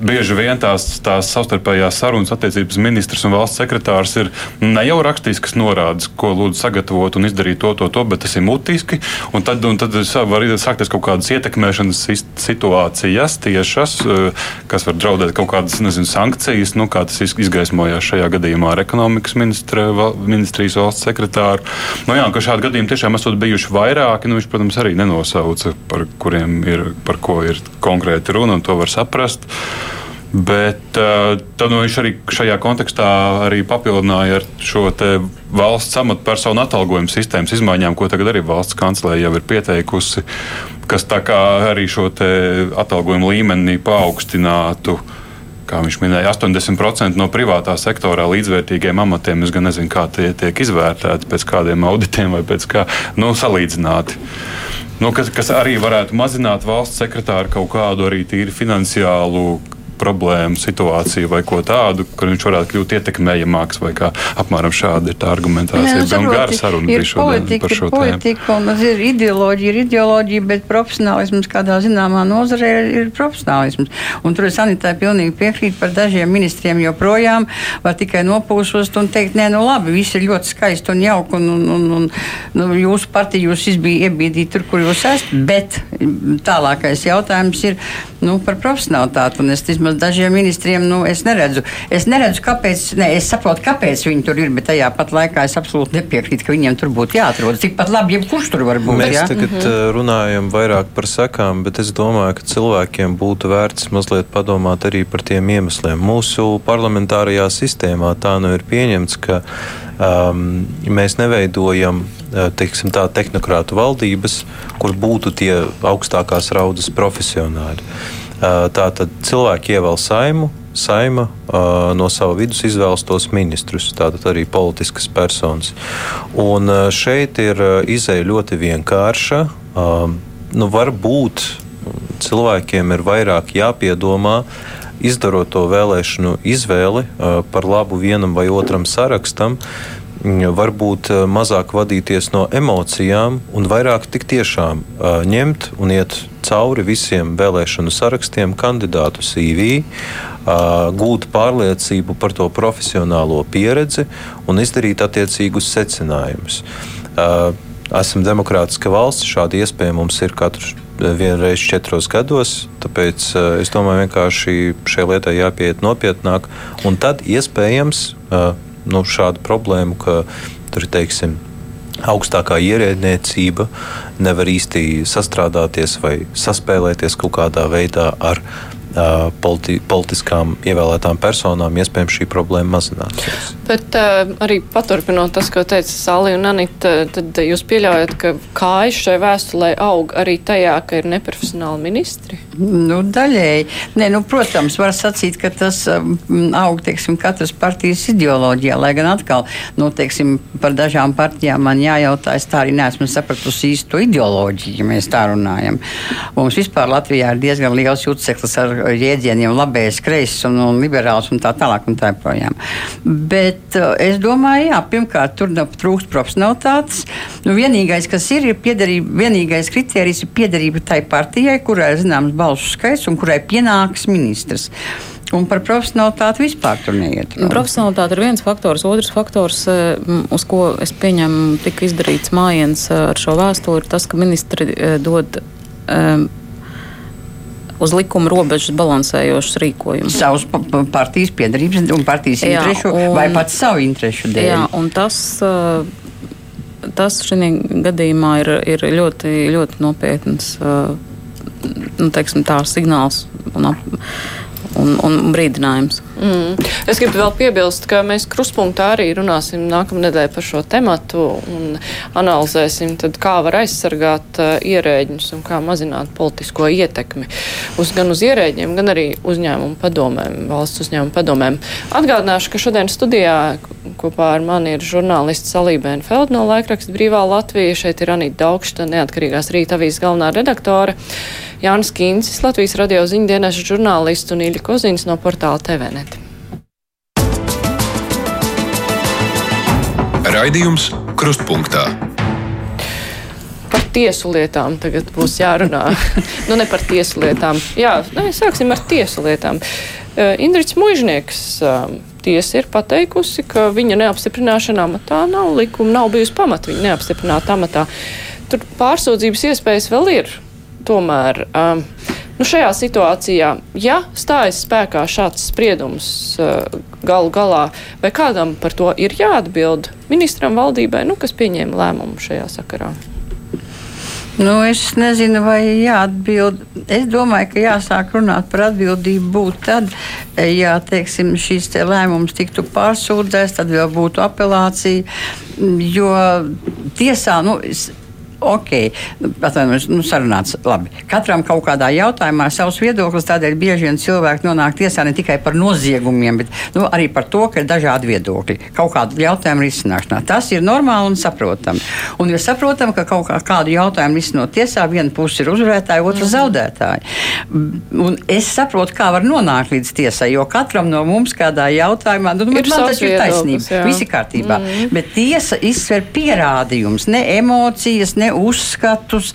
bieži vien tās, tās savstarpējās sarunas attiecības ministrs un valsts sekretārs ir ne jau rakstījis, kas norāda, ko lūdzu sagatavot un izdarīt to, to, to, bet tas ir mutiski. Un tad, un tad var sākties kaut kādas ietekmēšanas situācijas tiešas, eh, kas var draudēt kaut kādas nezinu, sankcijas, nu, kā tas izgaismojās šajā gadījumā ar ekonomikas ministra, ministrijas valsts sekretāru. Nu, jā, ka šādi gadījumi tiešām esot bijuši vairāki, nu, viņš, protams, arī nenosauca, par kuriem ir, par ko ir konkrēti runa, un to var saprast. Bet uh, tad nu, viņš arī šajā kontekstā arī papildināja ar šo valsts amatpersonu atalgojumu sistēmas izmaiņām, ko tagad arī valsts kancelē jau ir pieteikusi, kas arī šo atalgojumu līmeni paaugstinātu. Kā viņš minēja, 80% no privātā sektorā līdzvērtīgiem amatiem. Es gan nezinu, kā tie tiek izvērtēti, pēc kādiem auditiem vai pēc kā nu, salīdzināti. Nu, kas, kas arī varētu mazināt valsts sekretāru kaut kādu arī tīri finansiālu problēmu, situāciju vai ko tādu, kur viņš varētu kļūt ietekmējamāks. Apmēram šāda ir tā argumentācija. Jā, nu, gara saruna bija šodien par šo tēmu. Politika un ir ideoloģija, ir ideoloģija, bet profesionālisms kādā zināmā nozarē ir, ir profesionālisms. Un tur es Anitai pilnīgi piekrītu par dažiem ministriem joprojām var tikai nopūšos un teikt, nē, nu labi, viss ir ļoti skaisti un jauki un, un, un, un nu, jūsu partija jūs iebīdīt tur, kur jūs esat, bet tālākais jautājums ir nu, par profesionālitāti. Vismaz dažiem ministriem nu, es neredzu. Es neredzu, kāpēc, ne, es saprotu, kāpēc viņi tur ir, bet tajā pat laikā es absolūti nepiekrītu, ka viņiem tur būtu jāatrodas. Tikpat labi, jebkurš tur var būt. Mēs ja? tagad mm -hmm. runājam vairāk par sekām, bet es domāju, ka cilvēkiem būtu vērts mazliet padomāt arī par tiem iemesliem. Mūsu parlamentārajā sistēmā tā nu ir pieņemts, ka um, mēs neveidojam uh, teiksim, tā, tehnokrātu valdības, kur būtu tie augstākās raudas profesionāļi. Tātad cilvēki ievēl saimu, saima uh, no sava vidus izvēlas tos ministrus, tātad arī politiskas personas. Un uh, šeit ir uh, izēja ļoti vienkārša. Nu, varbūt cilvēkiem ir vairāk jāpiedomā, izdarot to vēlēšanu izvēli par labu vienam vai otram sarakstam, varbūt mazāk vadīties no emocijām un vairāk tik tiešām ņemt un iet cauri visiem vēlēšanu sarakstiem, kandidātu CV, gūt pārliecību par to profesionālo pieredzi un izdarīt attiecīgus secinājumus. esam demokrātiska valsts, šāda iespēja mums ir katru vienreiz četros gados. Tāpēc es domāju, vienkārši šai lietai jāpieiet nopietnāk. Un tad iespējams nu, šādu problēmu, ka tur teiksim, augstākā ierēdniecība nevar īsti sastrādāties vai saspēlēties kaut kādā veidā ar politi politiskām ievēlētām personām, iespējams, šī problēma mazināsies. Bet arī paturpinot tas, ko teica Sāli un Anita, tad jūs pieļaujat, ka kājas šai vēstulē aug arī tajā, ka ir neprofesionāli ministri? Nu, daļēji. Nē, nu, protams, var sacīt, ka tas aug, teiksim, katras partijas ideoloģijā, lai gan atkal, nu, teiksim, par dažām partijām man jājautā, es tā arī neesmu sapratusi īsto ideoloģiju, ja mēs tā runājam. Mums vispār Latvijā ir diezgan liels jūtseklis ar jēdzieniem labējs, kreiss un, un liberāls un tā tālāk un tā joprojām. Bet uh, es domāju, jā, pirmkārt, tur trūkst profesionalitātes. Nu, vienīgais, kas ir, ir piederība, vienīgais kriterijs ir piederība tai partijai, kurai ir zināms balsu skaits un kurai pienāks ministrs. Un par profesionālitāti vispār tur neiet. Nu, profesionālitāte ir viens faktors. Otrs faktors, eh, uz ko es pieņemu, tika izdarīts mājiens eh, ar šo vēstuli, ir tas, ka ministri eh, dod um, uz likuma robežas balansējošus rīkojumus. Savus partijas piedarības un partijas jā, interešu un, vai pat savu interešu dēļ. Jā, un tas, tas šajā gadījumā ir, ir ļoti, ļoti nopietns nu, teiksim, tā, signāls un, un, un brīdinājums. Mm. Es gribu vēl piebilst, ka mēs kruspunktā arī runāsim nākamnedēļ par šo tematu un analizēsim, tad, kā var aizsargāt uh, ierēģņus un kā mazināt politisko ietekmi uz, gan uz ierēģiem, gan arī uzņēmumu padomēm, valsts uzņēmumu padomēm. Atgādināšu, ka šodien studijā kopā ar mani ir žurnālists Salībēna Feld no laikraksta Brīvā Latvija. Šeit ir Anita Daugšta, neatkarīgās rīta avīzes galvenā redaktore. Jānis Kīncis, Latvijas radio ziņdienas žurnālists un Ilja Kozins no portāla TVNet. Raidījums Krustpunktā. Par tiesu lietām tagad būs jārunā. nu, ne par tiesu lietām. Jā, nē, sāksim ar tiesu lietām. Uh, Indričs Mužnieks. Uh, tiesa ir pateikusi, ka viņa neapstiprināšana amatā nav likuma, nav bijusi pamata viņa neapstiprināt amatā. Tur pārsūdzības iespējas vēl ir tomēr um, nu šajā situācijā, ja stājas spēkā šāds spriedums uh, galu galā, vai kādam par to ir jāatbild ministram valdībai, nu, kas pieņēma lēmumu šajā sakarā? Nu, es nezinu, vai jāatbild. Es domāju, ka jāsāk runāt par atbildību būt tad, ja teiksim, šīs te lēmums tiktu pārsūdzēts, tad vēl būtu apelācija. Jo tiesā, nu, ok, atvainojos, nu, sarunāts labi. Katram kaut kādā jautājumā savs viedoklis, tādēļ bieži vien cilvēki nonāk tiesā ne tikai par noziegumiem, bet nu, arī par to, ka ir dažādi viedokļi kaut kādu jautājumu risināšanā. Tas ir normāli un saprotami. Un ir saprotami, ka kaut kā, kādu jautājumu risinot tiesā, viena puse ir uzvarētāja, otra mm -hmm. zaudētāja. Un es saprotu, kā var nonākt līdz tiesai, jo katram no mums kādā jautājumā nu, ir, man tas ir taisnība. Visi kārtībā. Mm -hmm. Bet tiesa izsver pierādījumus, ne emocijas, ne uzskatus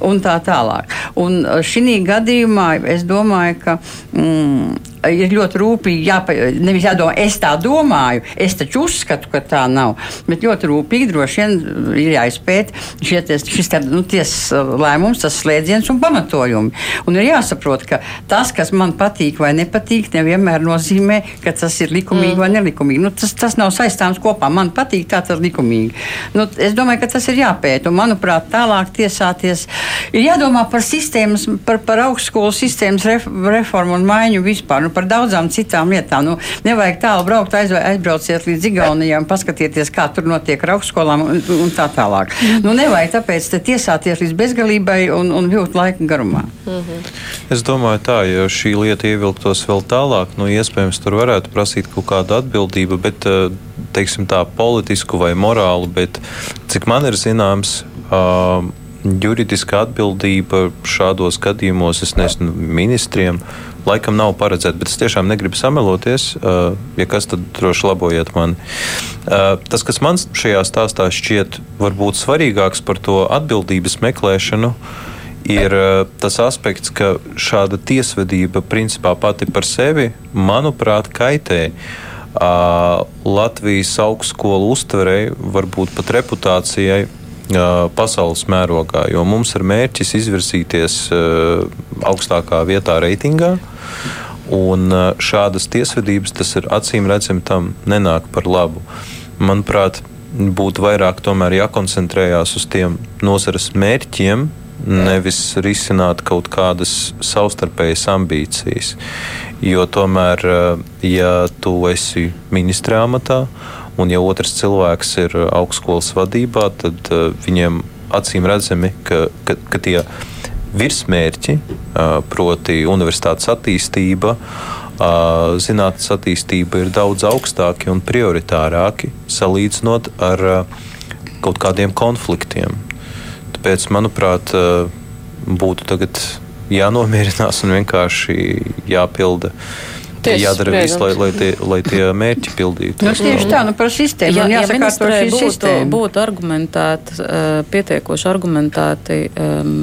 un tā tālāk. Un uh, šī gadījumā es domāju, ka. Mm, ir ļoti rūpīgi jāpa, nevis jādomā, es tā domāju, es taču uzskatu, ka tā nav. Bet ļoti rūpīgi droši vien ir jāizpēta šis tā, nu, tiesas lēmums, tas slēdziens un pamatojumi. Un ir jāsaprot, ka tas, kas man patīk vai nepatīk, nevienmēr nozīmē, ka tas ir likumīgi mm. vai nelikumīgi. Nu, tas, tas nav saistāms kopā. Man patīk, tā tas ir likumīgi. Nu, es domāju, ka tas ir jāpēta. Un, manuprāt, tālāk tiesāties ir jādomā par sistēmas, par, par augstskolu sistēmas ref, reformu un maiņu vispār. Nu, par daudzām citām lietām. Nu, nevajag tālu braukt, aizv aizbrauciet līdz Igaunijai un paskatieties, kā tur notiek ar augstskolām un, un tā tālāk. Nu, nevajag tāpēc tiesāties līdz bezgalībai un, un vilkt laika garumā. Es domāju, tā, ja šī lieta ievilktos vēl tālāk, nu, iespējams, tur varētu prasīt kaut kādu atbildību, bet, eh, teiksim tā, politisku vai morālu, bet cik man ir zināms, uh, juridiska atbildība šādos gadījumos, es nezinu, ministriem laikam nav paredzēta, bet es tiešām negribu sameloties. Uh, ja kas, tad droši labojiet mani. Uh, tas, kas man šajā stāstā šķiet varbūt svarīgāks par to atbildības meklēšanu, ir uh, tas aspekts, ka šāda tiesvedība principā pati par sevi, manuprāt, kaitē. Uh, Latvijas augstskolu uztverei, varbūt pat reputācijai pasaules mērogā, jo mums ir mērķis izvirzīties augstākā vietā reitingā. Un šādas tiesvedības, tas ir acīm redzami, tam nenāk par labu. Manuprāt, būtu vairāk jākoncentrējās uz tiem nozares mērķiem, nevis risināt kaut kādas savstarpējas ambīcijas. Jo tomēr, ja tu esi ministra amatā, Un, ja otrs cilvēks ir augstskolas vadībā, tad uh, viņiem acīm redzami, ka, ka, ka tie virsmērķi, uh, proti, universitātes attīstība, uh, zinātnes attīstība, ir daudz augstāki un prioritārāki salīdzinot ar kaut kādiem konfliktiem. Tāpēc, manuprāt, būtu jānomierinās un vienkārši jāpilda Tiesas jādara viss, lai, lai, tie, lai tie mērķi pildītu. Nu, tieši tā, nu par sistēmu. Ja, ja ministrē būtu, būtu argumentēti, uh, pietiekoši argumentēti um,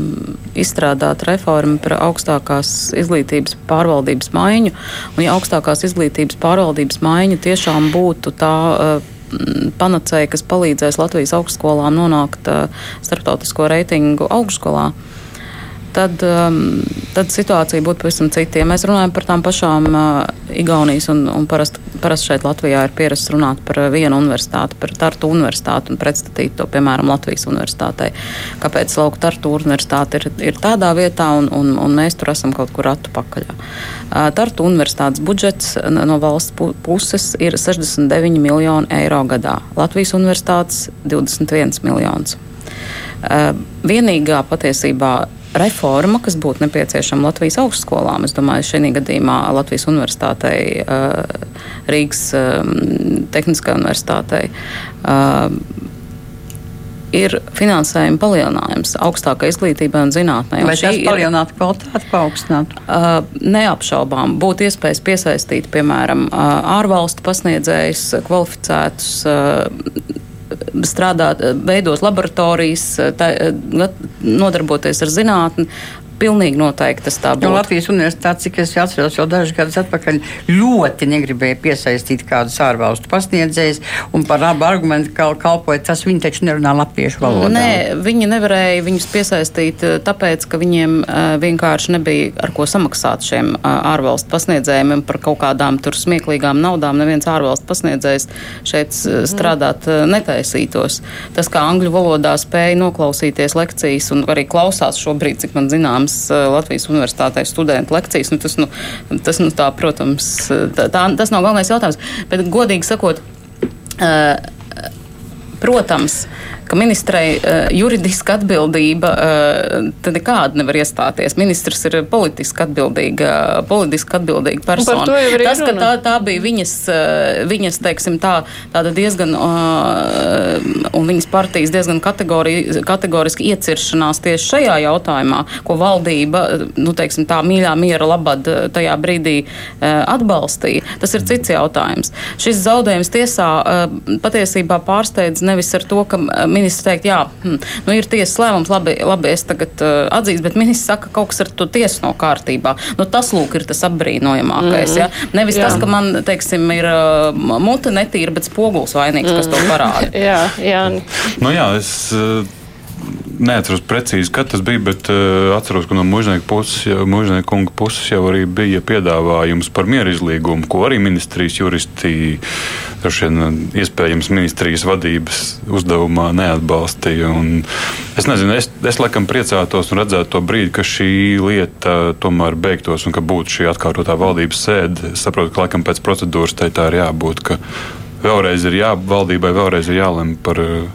izstrādāt reformu par augstākās izglītības pārvaldības maiņu, un ja augstākās izglītības pārvaldības maiņa tiešām būtu tā uh, panacēja, kas palīdzēs Latvijas augstskolām nonākt uh, starptautisko reitingu augstskolā tad, um, tad situācija būtu pavisam cita. Ja mēs runājam par tām pašām uh, Igaunijas un, un parasti parast šeit Latvijā ir pierasts runāt par vienu universitāti, par Tartu universitāti un pretstatīt to, piemēram, Latvijas universitātei. Kāpēc Lauka Tartu universitāte ir, ir tādā vietā un, un, un mēs tur esam kaut kur atpakaļ? Uh, Tartu universitātes budžets no valsts puses ir 69 miljoni eiro gadā. Latvijas universitātes 21 miljonus. Uh, vienīgā patiesībā reforma, kas būtu nepieciešama Latvijas augstskolām. Es domāju, šajā gadījumā Latvijas universitātei, Rīgas Tehniskā universitātei ir finansējuma palielinājums augstākai izglītībai un zinātnē. Vai tas palielinātu kvalitāti, paaugstinātu? Uh, neapšaubām. Būtu iespējas piesaistīt, piemēram, uh, ārvalstu pasniedzējus, kvalificētus. Uh, strādāt, veidot laboratorijas, tā, nodarboties ar zinātni, Pilnīgi noteikti tas tā būtu. No Latvijas universitātes, cik es atceros, jau dažus gadus atpakaļ ļoti negribēja piesaistīt kādus ārvalstu pasniedzējus, un par abu argumentu kal kalpoja tas, viņi taču nerunā latviešu valodā. Nē, viņi nevarēja viņus piesaistīt eh, tāpēc, ka viņiem uh, vienkārši nebija ar ko samaksāt šiem uh, ārvalstu pasniedzējiem par kaut kādām tur smieklīgām naudām. Neviens ārvalstu pasniedzējs šeit uh, strādāt uh, netaisītos. Tas, kā angļu valodā spēja noklausīties lekcijas un arī klausās šobrīd, cik man zināms, protams, Latvijas universitātē studentu lekcijas. Nu, tas, nu, tas, nu, tā, protams, tā, tā, tas nav galvenais jautājums. Bet, godīgi sakot, protams, ka ministrei uh, juridiska atbildība tad nekāda nevar iestāties. Ministrs ir politiski atbildīga, politiski atbildīga persona. Tas, ka tā, tā bija viņas, uh, viņas teiksim, tā, tāda diezgan, un viņas partijas diezgan kategori, kategoriski ieciršanās tieši šajā jautājumā, ko valdība, nu, teiksim, tā mīļā miera labad tajā brīdī atbalstīja, tas ir cits jautājums. Šis zaudējums tiesā patiesībā pārsteidz nevis ar to, ka ministrs teikt, jā, hm, nu ir tiesas lēmums, labi, labi es tagad uh, atzīstu, bet ministrs saka, ka kaut kas ar to tiesu nav kārtībā. Nu, tas, lūk, ir tas apbrīnojamākais. Mm -hmm. ja? Nevis jā. tas, ka man, teiksim, ir uh, mute netīra, bet spogulis vainīgs, mm -hmm. kas to parāda. jā, jā. Nu, jā, es, uh neatceros precīzi, kad tas bija, bet uh, atceros, ka no mužnieka kunga puses jau arī bija piedāvājums par mieru izlīgumu, ko arī ministrijas juristi, vien, iespējams, ministrijas vadības uzdevumā neatbalstīja. Un es nezinu, es, es laikam priecātos un redzētu to brīdi, ka šī lieta tomēr beigtos un ka būtu šī atkārtotā valdības sēde. Es saprotu, ka laikam pēc procedūras tai tā ir jābūt. Vēlreiz ir jā, valdībai vēlreiz ir jālem par uh,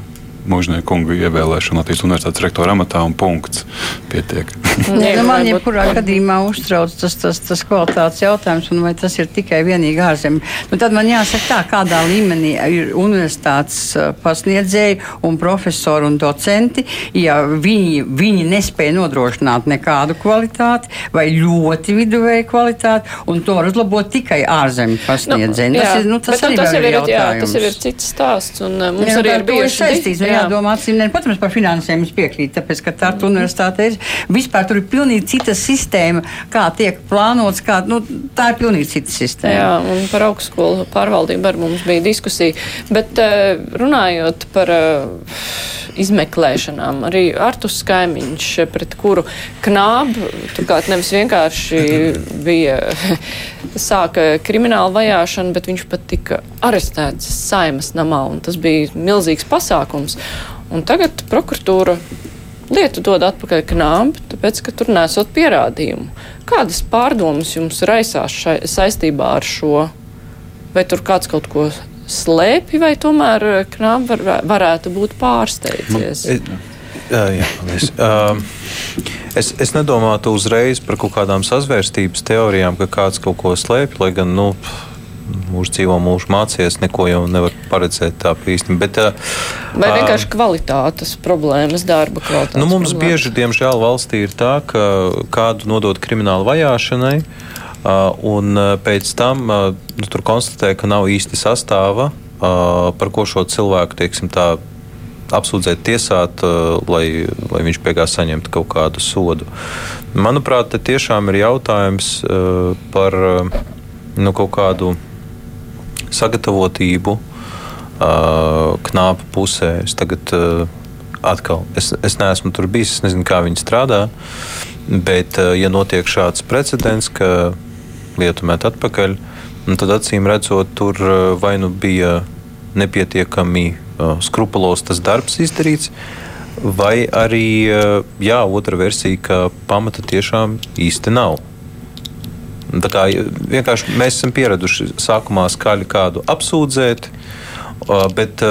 mūžnieku kungu ievēlēšanu Latvijas universitātes rektora amatā un punkts. Pietiek. Nē, nu man jebkurā gadījumā uztrauc tas, tas, tas kvalitātes jautājums, un vai tas ir tikai vienīgi ārzemē. Nu, tad man jāsaka tā, kādā līmenī ir universitātes uh, pasniedzēji un profesori un docenti, ja viņi, viņi nespēja nodrošināt nekādu kvalitāti vai ļoti viduvēju kvalitāti, un to var uzlabot tikai ārzemju pasniedzēji. Nu, tas, ir, nu, tas, bet, nu, tas, jau ir, jā, tas jau ir cits stāsts, un uh, mums jā, arī ir bijuši saistīts jādomā acīm. Protams, par finansēm es piekrītu, tāpēc, ka Tartu universitāte ir vispār tur ir pilnīgi cita sistēma, kā tiek plānots, kā, nu, tā ir pilnīgi cita sistēma. Jā, un par augstskolu pārvaldību ar mums bija diskusija, bet eh, runājot par eh, izmeklēšanām. Arī Artus Kaimiņš, pret kuru knābu, turklāt nevis vienkārši bija sāka krimināla vajāšana, bet viņš pat tika arestēts saimas namā, un tas bija milzīgs pasākums. Un tagad prokuratūra lietu dod atpakaļ knābi, tāpēc, ka tur nesot pierādījumu. Kādas pārdomas jums raisās šai, saistībā ar šo? Vai tur kāds kaut ko slēpj, vai tomēr knābi var, varētu būt pārsteidzies? Man, Jā, jā, paldies. Uh, es, es nedomātu uzreiz par kaut kādām sazvērstības teorijām, ka kāds kaut ko slēpj, lai gan, nu, mūžs dzīvo, mūžs mācījies, neko jau nevar paredzēt tā īsti. Bet, Vai vienkārši kvalitātes problēmas, darba kvalitātes? Nu, mums problēmas? bieži, diemžēl, valstī ir tā, ka kādu nodod kriminālu vajāšanai. Un pēc tam nu, tur konstatē, ka nav īsti sastāva, par ko šo cilvēku teiksim, tā, apsūdzēt, tiesāt, lai, lai viņš beigās saņemtu kaut kādu sodu. Manuprāt, te tiešām ir jautājums par nu, kaut kādu sagatavotību knāpa pusē. Es tagad atkal, es, es neesmu tur bijis, es nezinu, kā viņi strādā. Bet, ja notiek šāds precedents, ka lietu met atpakaļ, tad acīm redzot, tur vai nu bija nepietiekami skrupulos tas darbs izdarīts, vai arī jā, otra versija, ka pamata tiešām īsti nav. Tā kā vienkārši mēs esam pieraduši sākumā skaļi kādu apsūdzēt, bet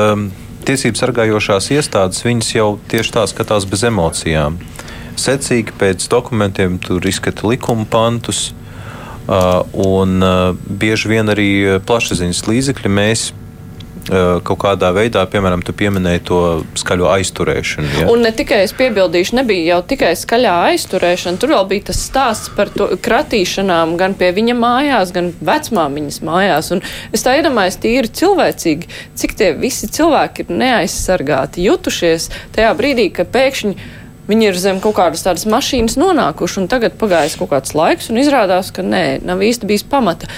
tiesību sargājošās iestādes viņas jau tieši tā skatās bez emocijām. Secīgi pēc dokumentiem tur izskata likuma pantus, un bieži vien arī plašsaziņas līdzekļi mēs kaut kādā veidā, piemēram, tu pieminēji to skaļo aizturēšanu. Ja? Un ne tikai es piebildīšu, nebija jau tikai skaļā aizturēšana, tur vēl bija tas stāsts par to kratīšanām gan pie viņa mājās, gan vecmāmiņas mājās. Un es tā iedomājos tīri cilvēcīgi, cik tie visi cilvēki ir neaizsargāti, jutušies tajā brīdī, ka pēkšņi Viņi ir zem kaut kādas tādas mašīnas nonākuši, un tagad pagājis kaut kāds laiks, un izrādās, ka nē, nav īsti bijis pamata.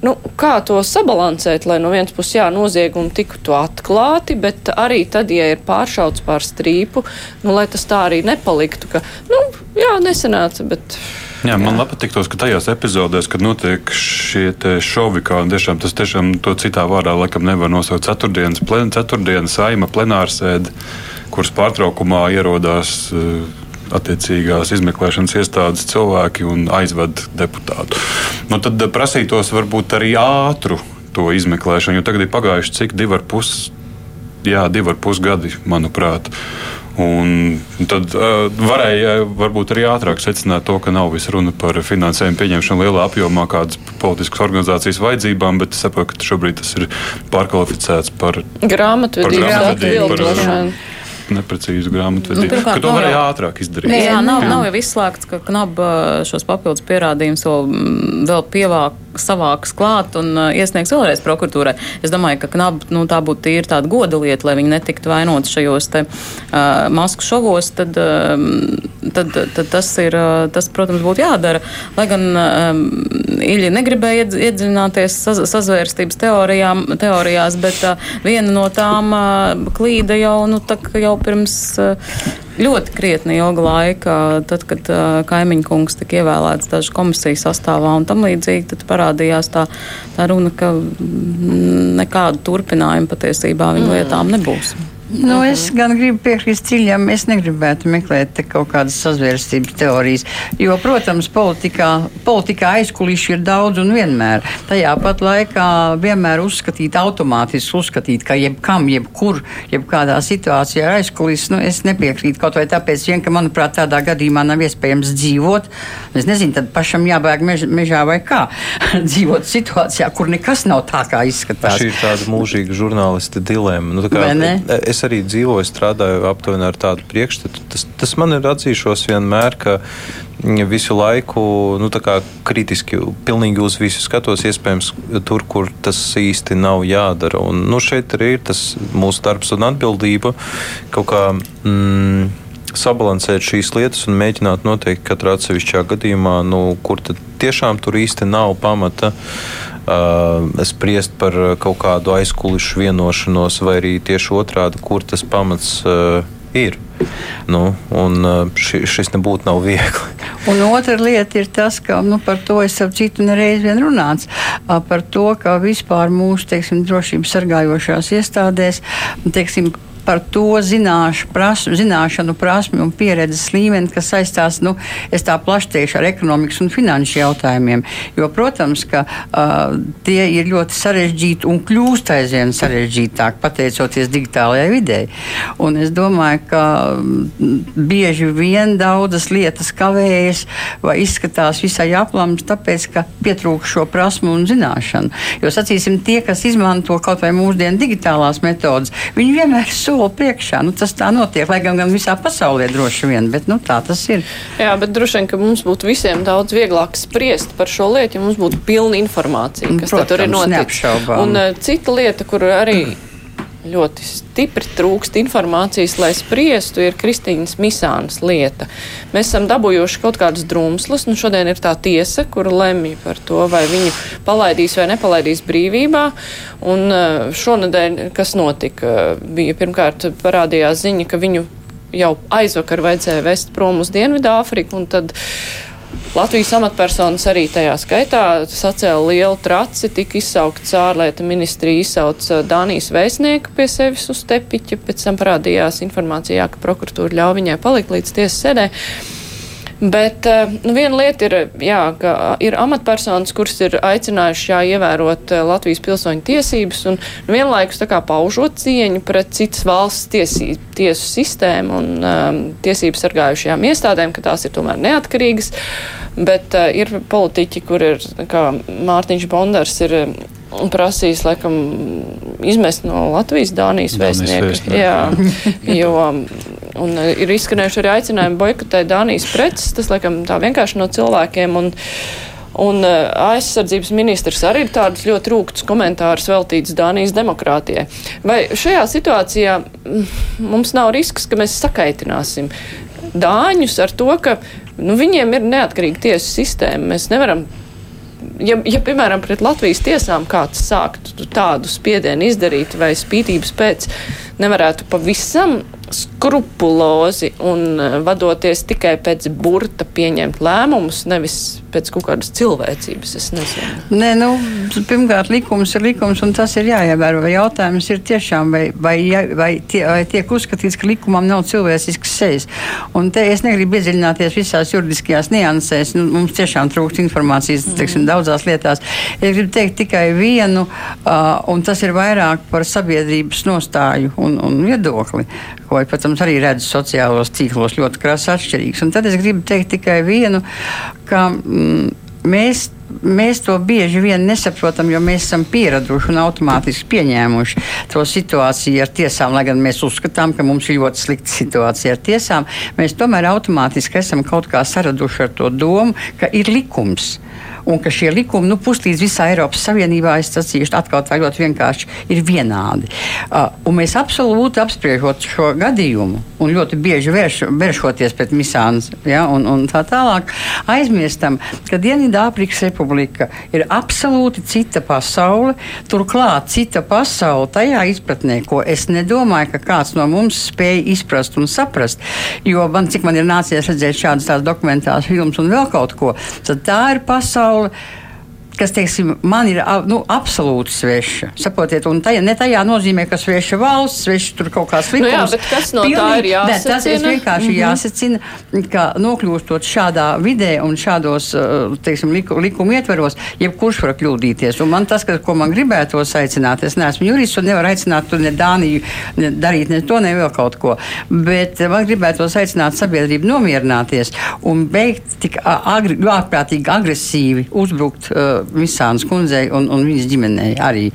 Nu, kā to sabalansēt, lai no vienas puses jā, noziegumi tiktu atklāti, bet arī tad, ja ir pāršauts pār strīpu, nu, lai tas tā arī nepaliktu, ka, nu, jā, nesenāca, bet. Jā, man jā. patiktos, ka tajās epizodēs, kad notiek šie šovi, kā tiešām, tas tiešām to citā vārdā laikam nevar nosaukt ceturtdienas, plen, ceturtdienas saima plenārsēde, kuras pārtraukumā ierodās uh, attiecīgās izmeklēšanas iestādes cilvēki un aizved deputātu. Nu, tad prasītos varbūt arī ātru to izmeklēšanu, jo tagad ir pagājuši cik divi ar pus, jā, divi ar pus gadi, manuprāt. Un tad uh, varēja varbūt arī ātrāk secināt to, ka nav viss runa par finansējumu pieņemšanu lielā apjomā, kādas politiskas organizācijas vajadzībām, bet es saprotu, ka šobrīd tas ir pārkvalificēts par grāmatvedību, neprecīzu grāmatvedību. Nu, ka to varēja ātrāk izdarīt. Jā, nav, nav jau izslēgts, ka knaba šos papildus pierādījumus vēl, mm, vēl pievāk, savāks klāt un uh, iesniegs vēlreiz prokuratūrai. Es domāju, ka knaba nu, tā būtu tīri tāda goda lieta, lai viņi netiktu vainot šajos te uh, masku šovos, tad, uh, tad, tad tas ir, uh, tas, protams, būtu jādara. Lai gan um, Iļi negribēja iedziļināties saz, sazvērstības teorijām, teorijās, bet uh, viena no tām uh, klīda jau, nu, tā, jau pirms eh, ļoti krietni ilga laika, tad, kad kaimiņu kungs tika ievēlēts dažu komisiju sastāvā un tam līdzīgi, tad parādījās tā, tā runa, ka nekādu turpinājumu patiesībā viņa mm. lietām nebūs. Nu, es gan gribu piekrist Ciļam, es negribētu meklēt kaut kādas sazvērstības teorijas, jo, protams, politikā, politikā aizkulisši ir daudz un vienmēr. Tajā pat laikā vienmēr uzskatīt automātiski, uzskatīt, ka jebkam, jebkur, jebkādā situācijā ir aizkulisks, nu, es nepiekrītu kaut vai tāpēc, vien, ka, manuprāt, tādā gadījumā nav iespējams dzīvot. Es nezinu, tad pašam jābēg mež, mežā vai kā dzīvot situācijā, kur nekas nav tā, kā izskatās. Šī ir tāda mūžīga žurnālista dilema. Nu, kā, es arī dzīvoju, strādāju aptuveni ar tādu priekšstatu. Tas, tas man ir atzīšos vienmēr, ka visu laiku nu, kritiski, pilnīgi uz visu skatos, iespējams, tur, kur tas īsti nav jādara. Un, nu, šeit arī ir tas mūsu darbs un atbildība kaut kā. Mm, sabalansēt šīs lietas un mēģināt noteikt katrā atsevišķā gadījumā, nu, kur tiešām tur īsti nav pamata spriest par kaut kādu aizkulisku vienošanos, vai arī tieši otrādi, kur tas pamats ir. Nu, un ši, šis nebūtu nav viegli. Un otra lieta ir tas, ka nu, par to es ap citu nereiz vien runāts. Par to, ka vispār mūsu teiksim, drošības sargājošās iestādēs teiksim, par to zināšu, prasmu, zināšanu, prasmi un pieredzes līmeni, kas saistās, nu, teikšu, ar ekonomikas un finanšu jautājumiem. Jo, protams, ka uh, tie ir ļoti sarežģīti un kļūst aizvien sarežģītāk, pateicoties digitālajai videi. Un es domāju, ka bieži vien daudzas lietas kavējas vai izskatās visai aplams, tāpēc, ka pietrūkst šo prasmu un zināšanu. Jo, sacīsim, tie, kas izmanto kaut vai mūsdienu digitālās metodas, viņi vienmēr sūta soli priekšā. Nu, tas tā notiek, lai gan, gan visā pasaulē droši vien, bet nu, tā tas ir. Jā, bet droši vien, ka mums būtu visiem daudz vieglāk spriest par šo lietu, ja mums būtu pilna informācija, kas Protams, tur ir noticis. Un uh, cita lieta, kur arī. Mm ļoti stipri trūkst informācijas, lai spriestu, ir Kristīnas Misānas lieta. Mēs esam dabūjuši kaut kādas drumslas, nu šodien ir tā tiesa, kura lemj par to, vai viņu palaidīs vai nepalaidīs brīvībā. Un eh, šonadēļ, kas notika, bija pirmkārt parādījās ziņa, ka viņu jau aizvakar vajadzēja vest prom uz Dienvidāfriku, un tad Latvijas amatpersonas arī tajā skaitā sacēla lielu traci, tika izsaukts ārlietu ministrija, izsauc Dānijas vēstnieku pie sevis uz tepiķa, pēc tam parādījās informācijā, ka prokuratūra ļauj viņai palikt līdz tiesas sēdē. Bet eh, nu, viena lieta ir, jā, ka ir amatpersonas, kuras ir aicinājušas jā, ievērot eh, Latvijas pilsoņu tiesības un nu, vienlaikus kā paužot cieņu pret citas valsts tiesī, tiesu sistēmu un um, tiesības sargājušajām iestādēm, ka tās ir tomēr neatkarīgas. Bet uh, ir politiķi, kur ir, kā Mārtiņš Bondars, ir prasījis, laikam, izmest no Latvijas Dānijas, Dānijas vēstnieku. Jā, jo un ir izskanējuši arī aicinājumi boikotēt Dānijas preces, tas, laikam, tā vienkārši no cilvēkiem. Un, Un aizsardzības ministrs arī ir tādus ļoti rūktus komentārus veltīts Dānijas demokrātijai. Vai šajā situācijā mums nav risks, ka mēs sakaitināsim dāņus ar to, ka nu, viņiem ir neatkarīga tiesu sistēma? Mēs nevaram ja, ja, piemēram, pret Latvijas tiesām kāds sāktu tādu spiedienu izdarīt vai spītības pēc, nevarētu pavisam skrupulozi un eh, vadoties tikai pēc burta pieņemt lēmumus, nevis pēc kaut kādas cilvēcības. Es nezinu. Nē, nu, pirmkārt, likums ir likums, un tas ir jāievēro. Jautājums ir tiešām, vai, vai, vai, tie, vai tiek uzskatīts, ka likumam nav cilvēcisks sejas. Un te es negribu iedziļināties visās juridiskajās niansēs. Nu, mums tiešām trūkst informācijas teiksim, daudzās lietās. Es gribu teikt tikai vienu, uh, un tas ir vairāk par sabiedrības nostāju un, un viedokli ko, protams, arī redzu sociālos tīklos ļoti krasi atšķirīgs. Un tad es gribu teikt tikai vienu, ka mm, mēs mēs to bieži vien nesaprotam, jo mēs esam pieraduši un automātiski pieņēmuši to situāciju ar tiesām. Lai gan mēs uzskatām, ka mums ir ļoti slikta situācija ar tiesām, mēs tomēr automātiski esam kaut kā saraduši ar to domu, ka ir likums un ka šie likumi nu, puslīdz visā Eiropas Savienībā, es sacīšu, atkal tā ļoti vienkārši ir vienādi. Uh, un mēs absolūti apspriežot šo gadījumu un ļoti bieži vērš, vēršoties pret misāns ja, un, un tā tālāk, aizmirstam, ka Dienvidāfrikas Republika ir absolūti cita pasaule, turklāt cita pasaule tajā izpratnē, ko es nedomāju, ka kāds no mums spēj izprast un saprast, jo man, cik man ir nācies redzēt šādas dokumentālas filmas un vēl kaut ko, tad tā ir pasaule, pasaule kas, teiksim, man ir nu, absolūti sveša. Saprotiet, un tajā, ne tajā nozīmē, ka sveša valsts, sveša tur kaut kāds likums. Nu jā, bet kas no Pilnīgi, tā ir jāsacina? Ne, tas vienkārši mm -hmm. jāsacina, ka nokļūstot šādā vidē un šādos, uh, teiksim, liku, likuma ietveros, jebkurš var kļūdīties. Un man tas, ka, ko man gribētos aicināt, es neesmu jurists un nevaru aicināt tur ne Dāniju ne darīt ne to, ne vēl kaut ko. Bet man gribētos aicināt sabiedrību nomierināties un beigt tik agri, ārprātīgi agresīvi uzbrukt uh, Visānas kundzei un, un viņas ģimenei arī.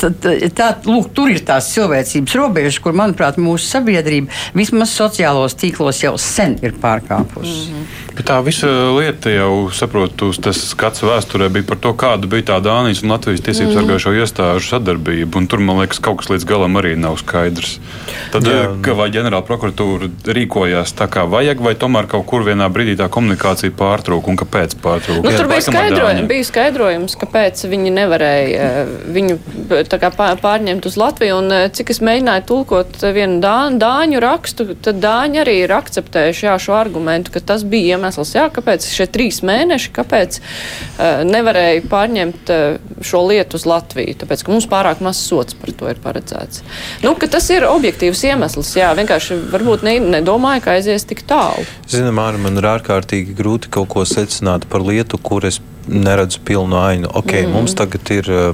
Tad, tā, lūk, tur ir tās cilvēcības robežas, kur, manuprāt, mūsu sabiedrība vismaz sociālos tīklos jau sen ir pārkāpusi. Mm -hmm. Bet tā visa lieta jau, saprotu, tas skats vēsturē bija par to, kāda bija tā Dānijas un Latvijas tiesību mm. sargājušo iestāžu sadarbība. Tur, man liekas, kaut kas līdz galam arī nav skaidrs. Tad, Jā. vai ģenerāla prokuratūra rīkojās tā, kā vajag, vai tomēr kaut kur vienā brīdī tā komunikācija pārtrūka un kāpēc pārtrūka? Nu, tur bija, skaidrojums, bija skaidrojums, kāpēc viņi nevarēja eh, viņu kā, pārņemt uz Latviju. Un, eh, cik es mēģināju tulkot vienu dāņu, dāņu rakstu, tad dāņi arī ir akceptējuši jā, šo argumentu, ka tas bija iemesls, jā, kāpēc šie trīs mēneši, kāpēc uh, nevarēja pārņemt uh, šo lietu uz Latviju, tāpēc, ka mums pārāk maz sots par to ir paredzēts. Nu, tas ir objektīvs iemesls, jā, vienkārši varbūt ne, nedomāju, ka aizies tik tālu. Zinām, Māra, man ir ārkārtīgi grūti kaut ko secināt par lietu, kur es neredzu pilnu ainu. Ok, mm. mums tagad ir uh,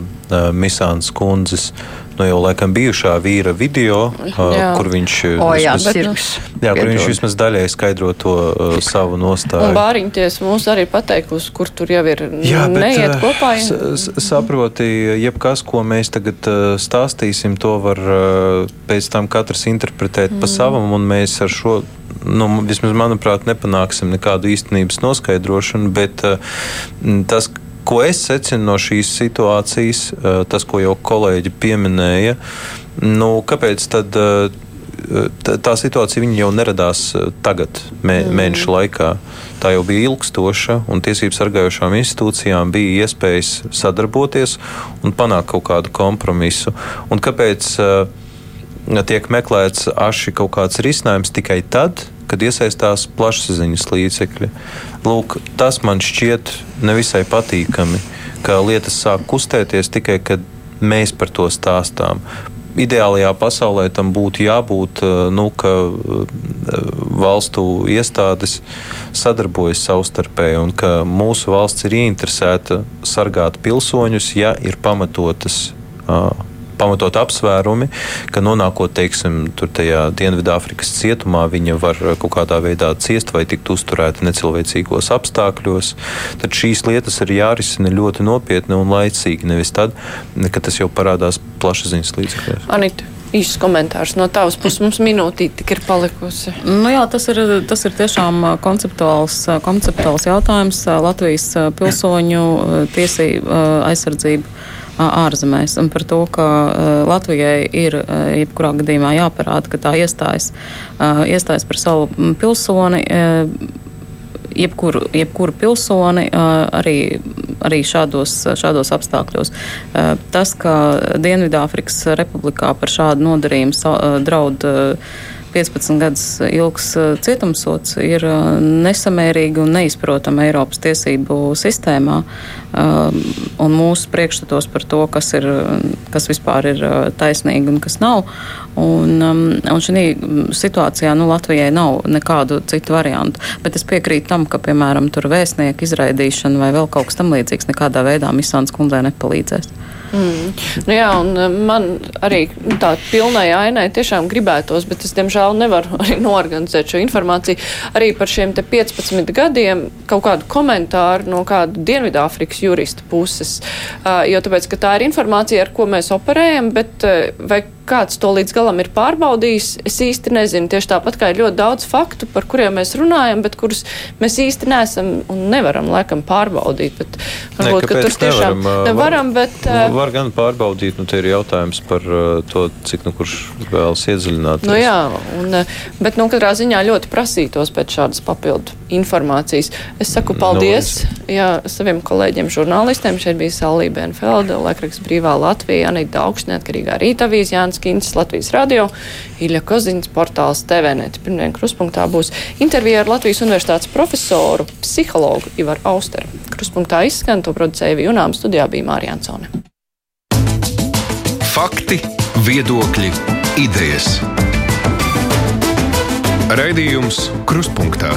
Misāns kundzes nu, jau laikam bijušā vīra video, uh, kur viņš, o, jā, vismaz, bet, nu, jā, kur viņš vismaz daļai skaidro to uh, savu nostāju. Un Bāriņties mums arī pateikusi, kur tur jau ir jā, bet, neiet kopā. Saproti, jebkas, ko mēs tagad uh, stāstīsim, to var uh, pēc tam katrs interpretēt mm. pa savam, un mēs ar šo nu, vismaz manuprāt, nepanāksim nekādu īstenības noskaidrošanu, bet uh, tas, ko es secinu no šīs situācijas, eh, tas, ko jau kolēģi pieminēja, nu, kāpēc tad? Eh, tā situācija jau neradās eh, tagad, mē, mm. mēnešu laikā. Tā jau bija ilgstoša, un tiesību sargājošām institūcijām bija iespējas sadarboties un panākt kaut kādu kompromisu. Un kāpēc tiek meklēts aši kaut kāds risinājums tikai tad, kad iesaistās plašsaziņas līdzekļi. Lūk, tas man šķiet nevisai patīkami, ka lietas sāk kustēties tikai kad mēs par to stāstām. Ideālajā pasaulē tam būtu jābūt, eh, nu, ka eh, valstu iestādes sadarbojas savstarpēji un ka mūsu valsts ir ieinteresēta sargāt pilsoņus, ja ir pamatotas uh, pamatot apsvērumi, ka nonākot, teiksim, tur tajā Dienvidāfrikas cietumā, viņa var kaut kādā veidā ciest vai tikt uzturēta necilvēcīgos apstākļos, tad šīs lietas ir jārisina ļoti nopietni un laicīgi, nevis tad, kad tas jau parādās plašsaziņas līdzekļos. Anita. Īsts komentārs no tavas puses. Mums minūtīte tik ir palikusi. Nu jā, tas ir, tas ir tiešām konceptuāls, konceptuāls jautājums. Latvijas pilsoņu tiesību aizsardzību ārzemēs. Un par to, ka Latvijai ir jebkurā gadījumā jāparāda, ka tā iestājas, iestājas par savu pilsoni jebkuru, jebkuru pilsoni arī, arī šādos, šādos apstākļos. Tas, ka Dienvidāfrikas republikā par šādu nodarījumu draud 15 gadus ilgs cietumsots ir nesamērīgi un neizprotami Eiropas tiesību sistēmā. Um, un mūsu priekšstatos par to, kas, ir, kas vispār ir taisnīgi un kas nav. Un, um, un šī situācijā nu, Latvijai nav nekādu citu variantu. Bet es piekrītu tam, ka, piemēram, tur vēstnieku izraidīšana vai vēl kaut kas tam līdzīgs nekādā veidā Misāns kundzei nepalīdzēs. Mm. Nu jā, un uh, man arī nu, tā pilnai ainai tiešām gribētos, bet es, diemžēl, nevaru arī norganizēt šo informāciju. Arī par šiem 15 gadiem kaut kādu komentāru no kāda Dienvidāfrikas jurista puses. Uh, jo tāpēc, ka tā ir informācija, ar ko mēs operējam, bet uh, vai kāds to līdz galam ir pārbaudījis, es īsti nezinu. Tieši tāpat kā ir ļoti daudz faktu, par kuriem mēs runājam, bet kurus mēs īsti neesam un nevaram laikam pārbaudīt. Bet, varbūt, ne, ka tur tiešām nevaram, bet. Uh, var gan pārbaudīt, nu te ir jautājums par to, cik nu kurš vēlas iedziļināties. Nu jā, un, bet nu katrā ziņā ļoti prasītos pēc šādas papildu informācijas. Es saku nu, paldies no, es... jā, saviem kolēģiem žurnālistiem. Šeit bija Salī Benfelda, Lekraksts Brīvā Latvija, Anita Augsts, neatkarīgā rītavīs, Jānis Kīns, Latvijas radio, Ilja Kozins, portāls TVNet. Pirmdien kruspunktā būs intervija ar Latvijas universitātes profesoru, psihologu Ivaru Austeru. Kruspunktā izskan to producēja Junām, studijā bija Mārija Ansone. Fakti, viedokļi, idejas. Raidījums Kruspunkta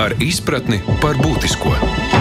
ar izpratni par būtisko.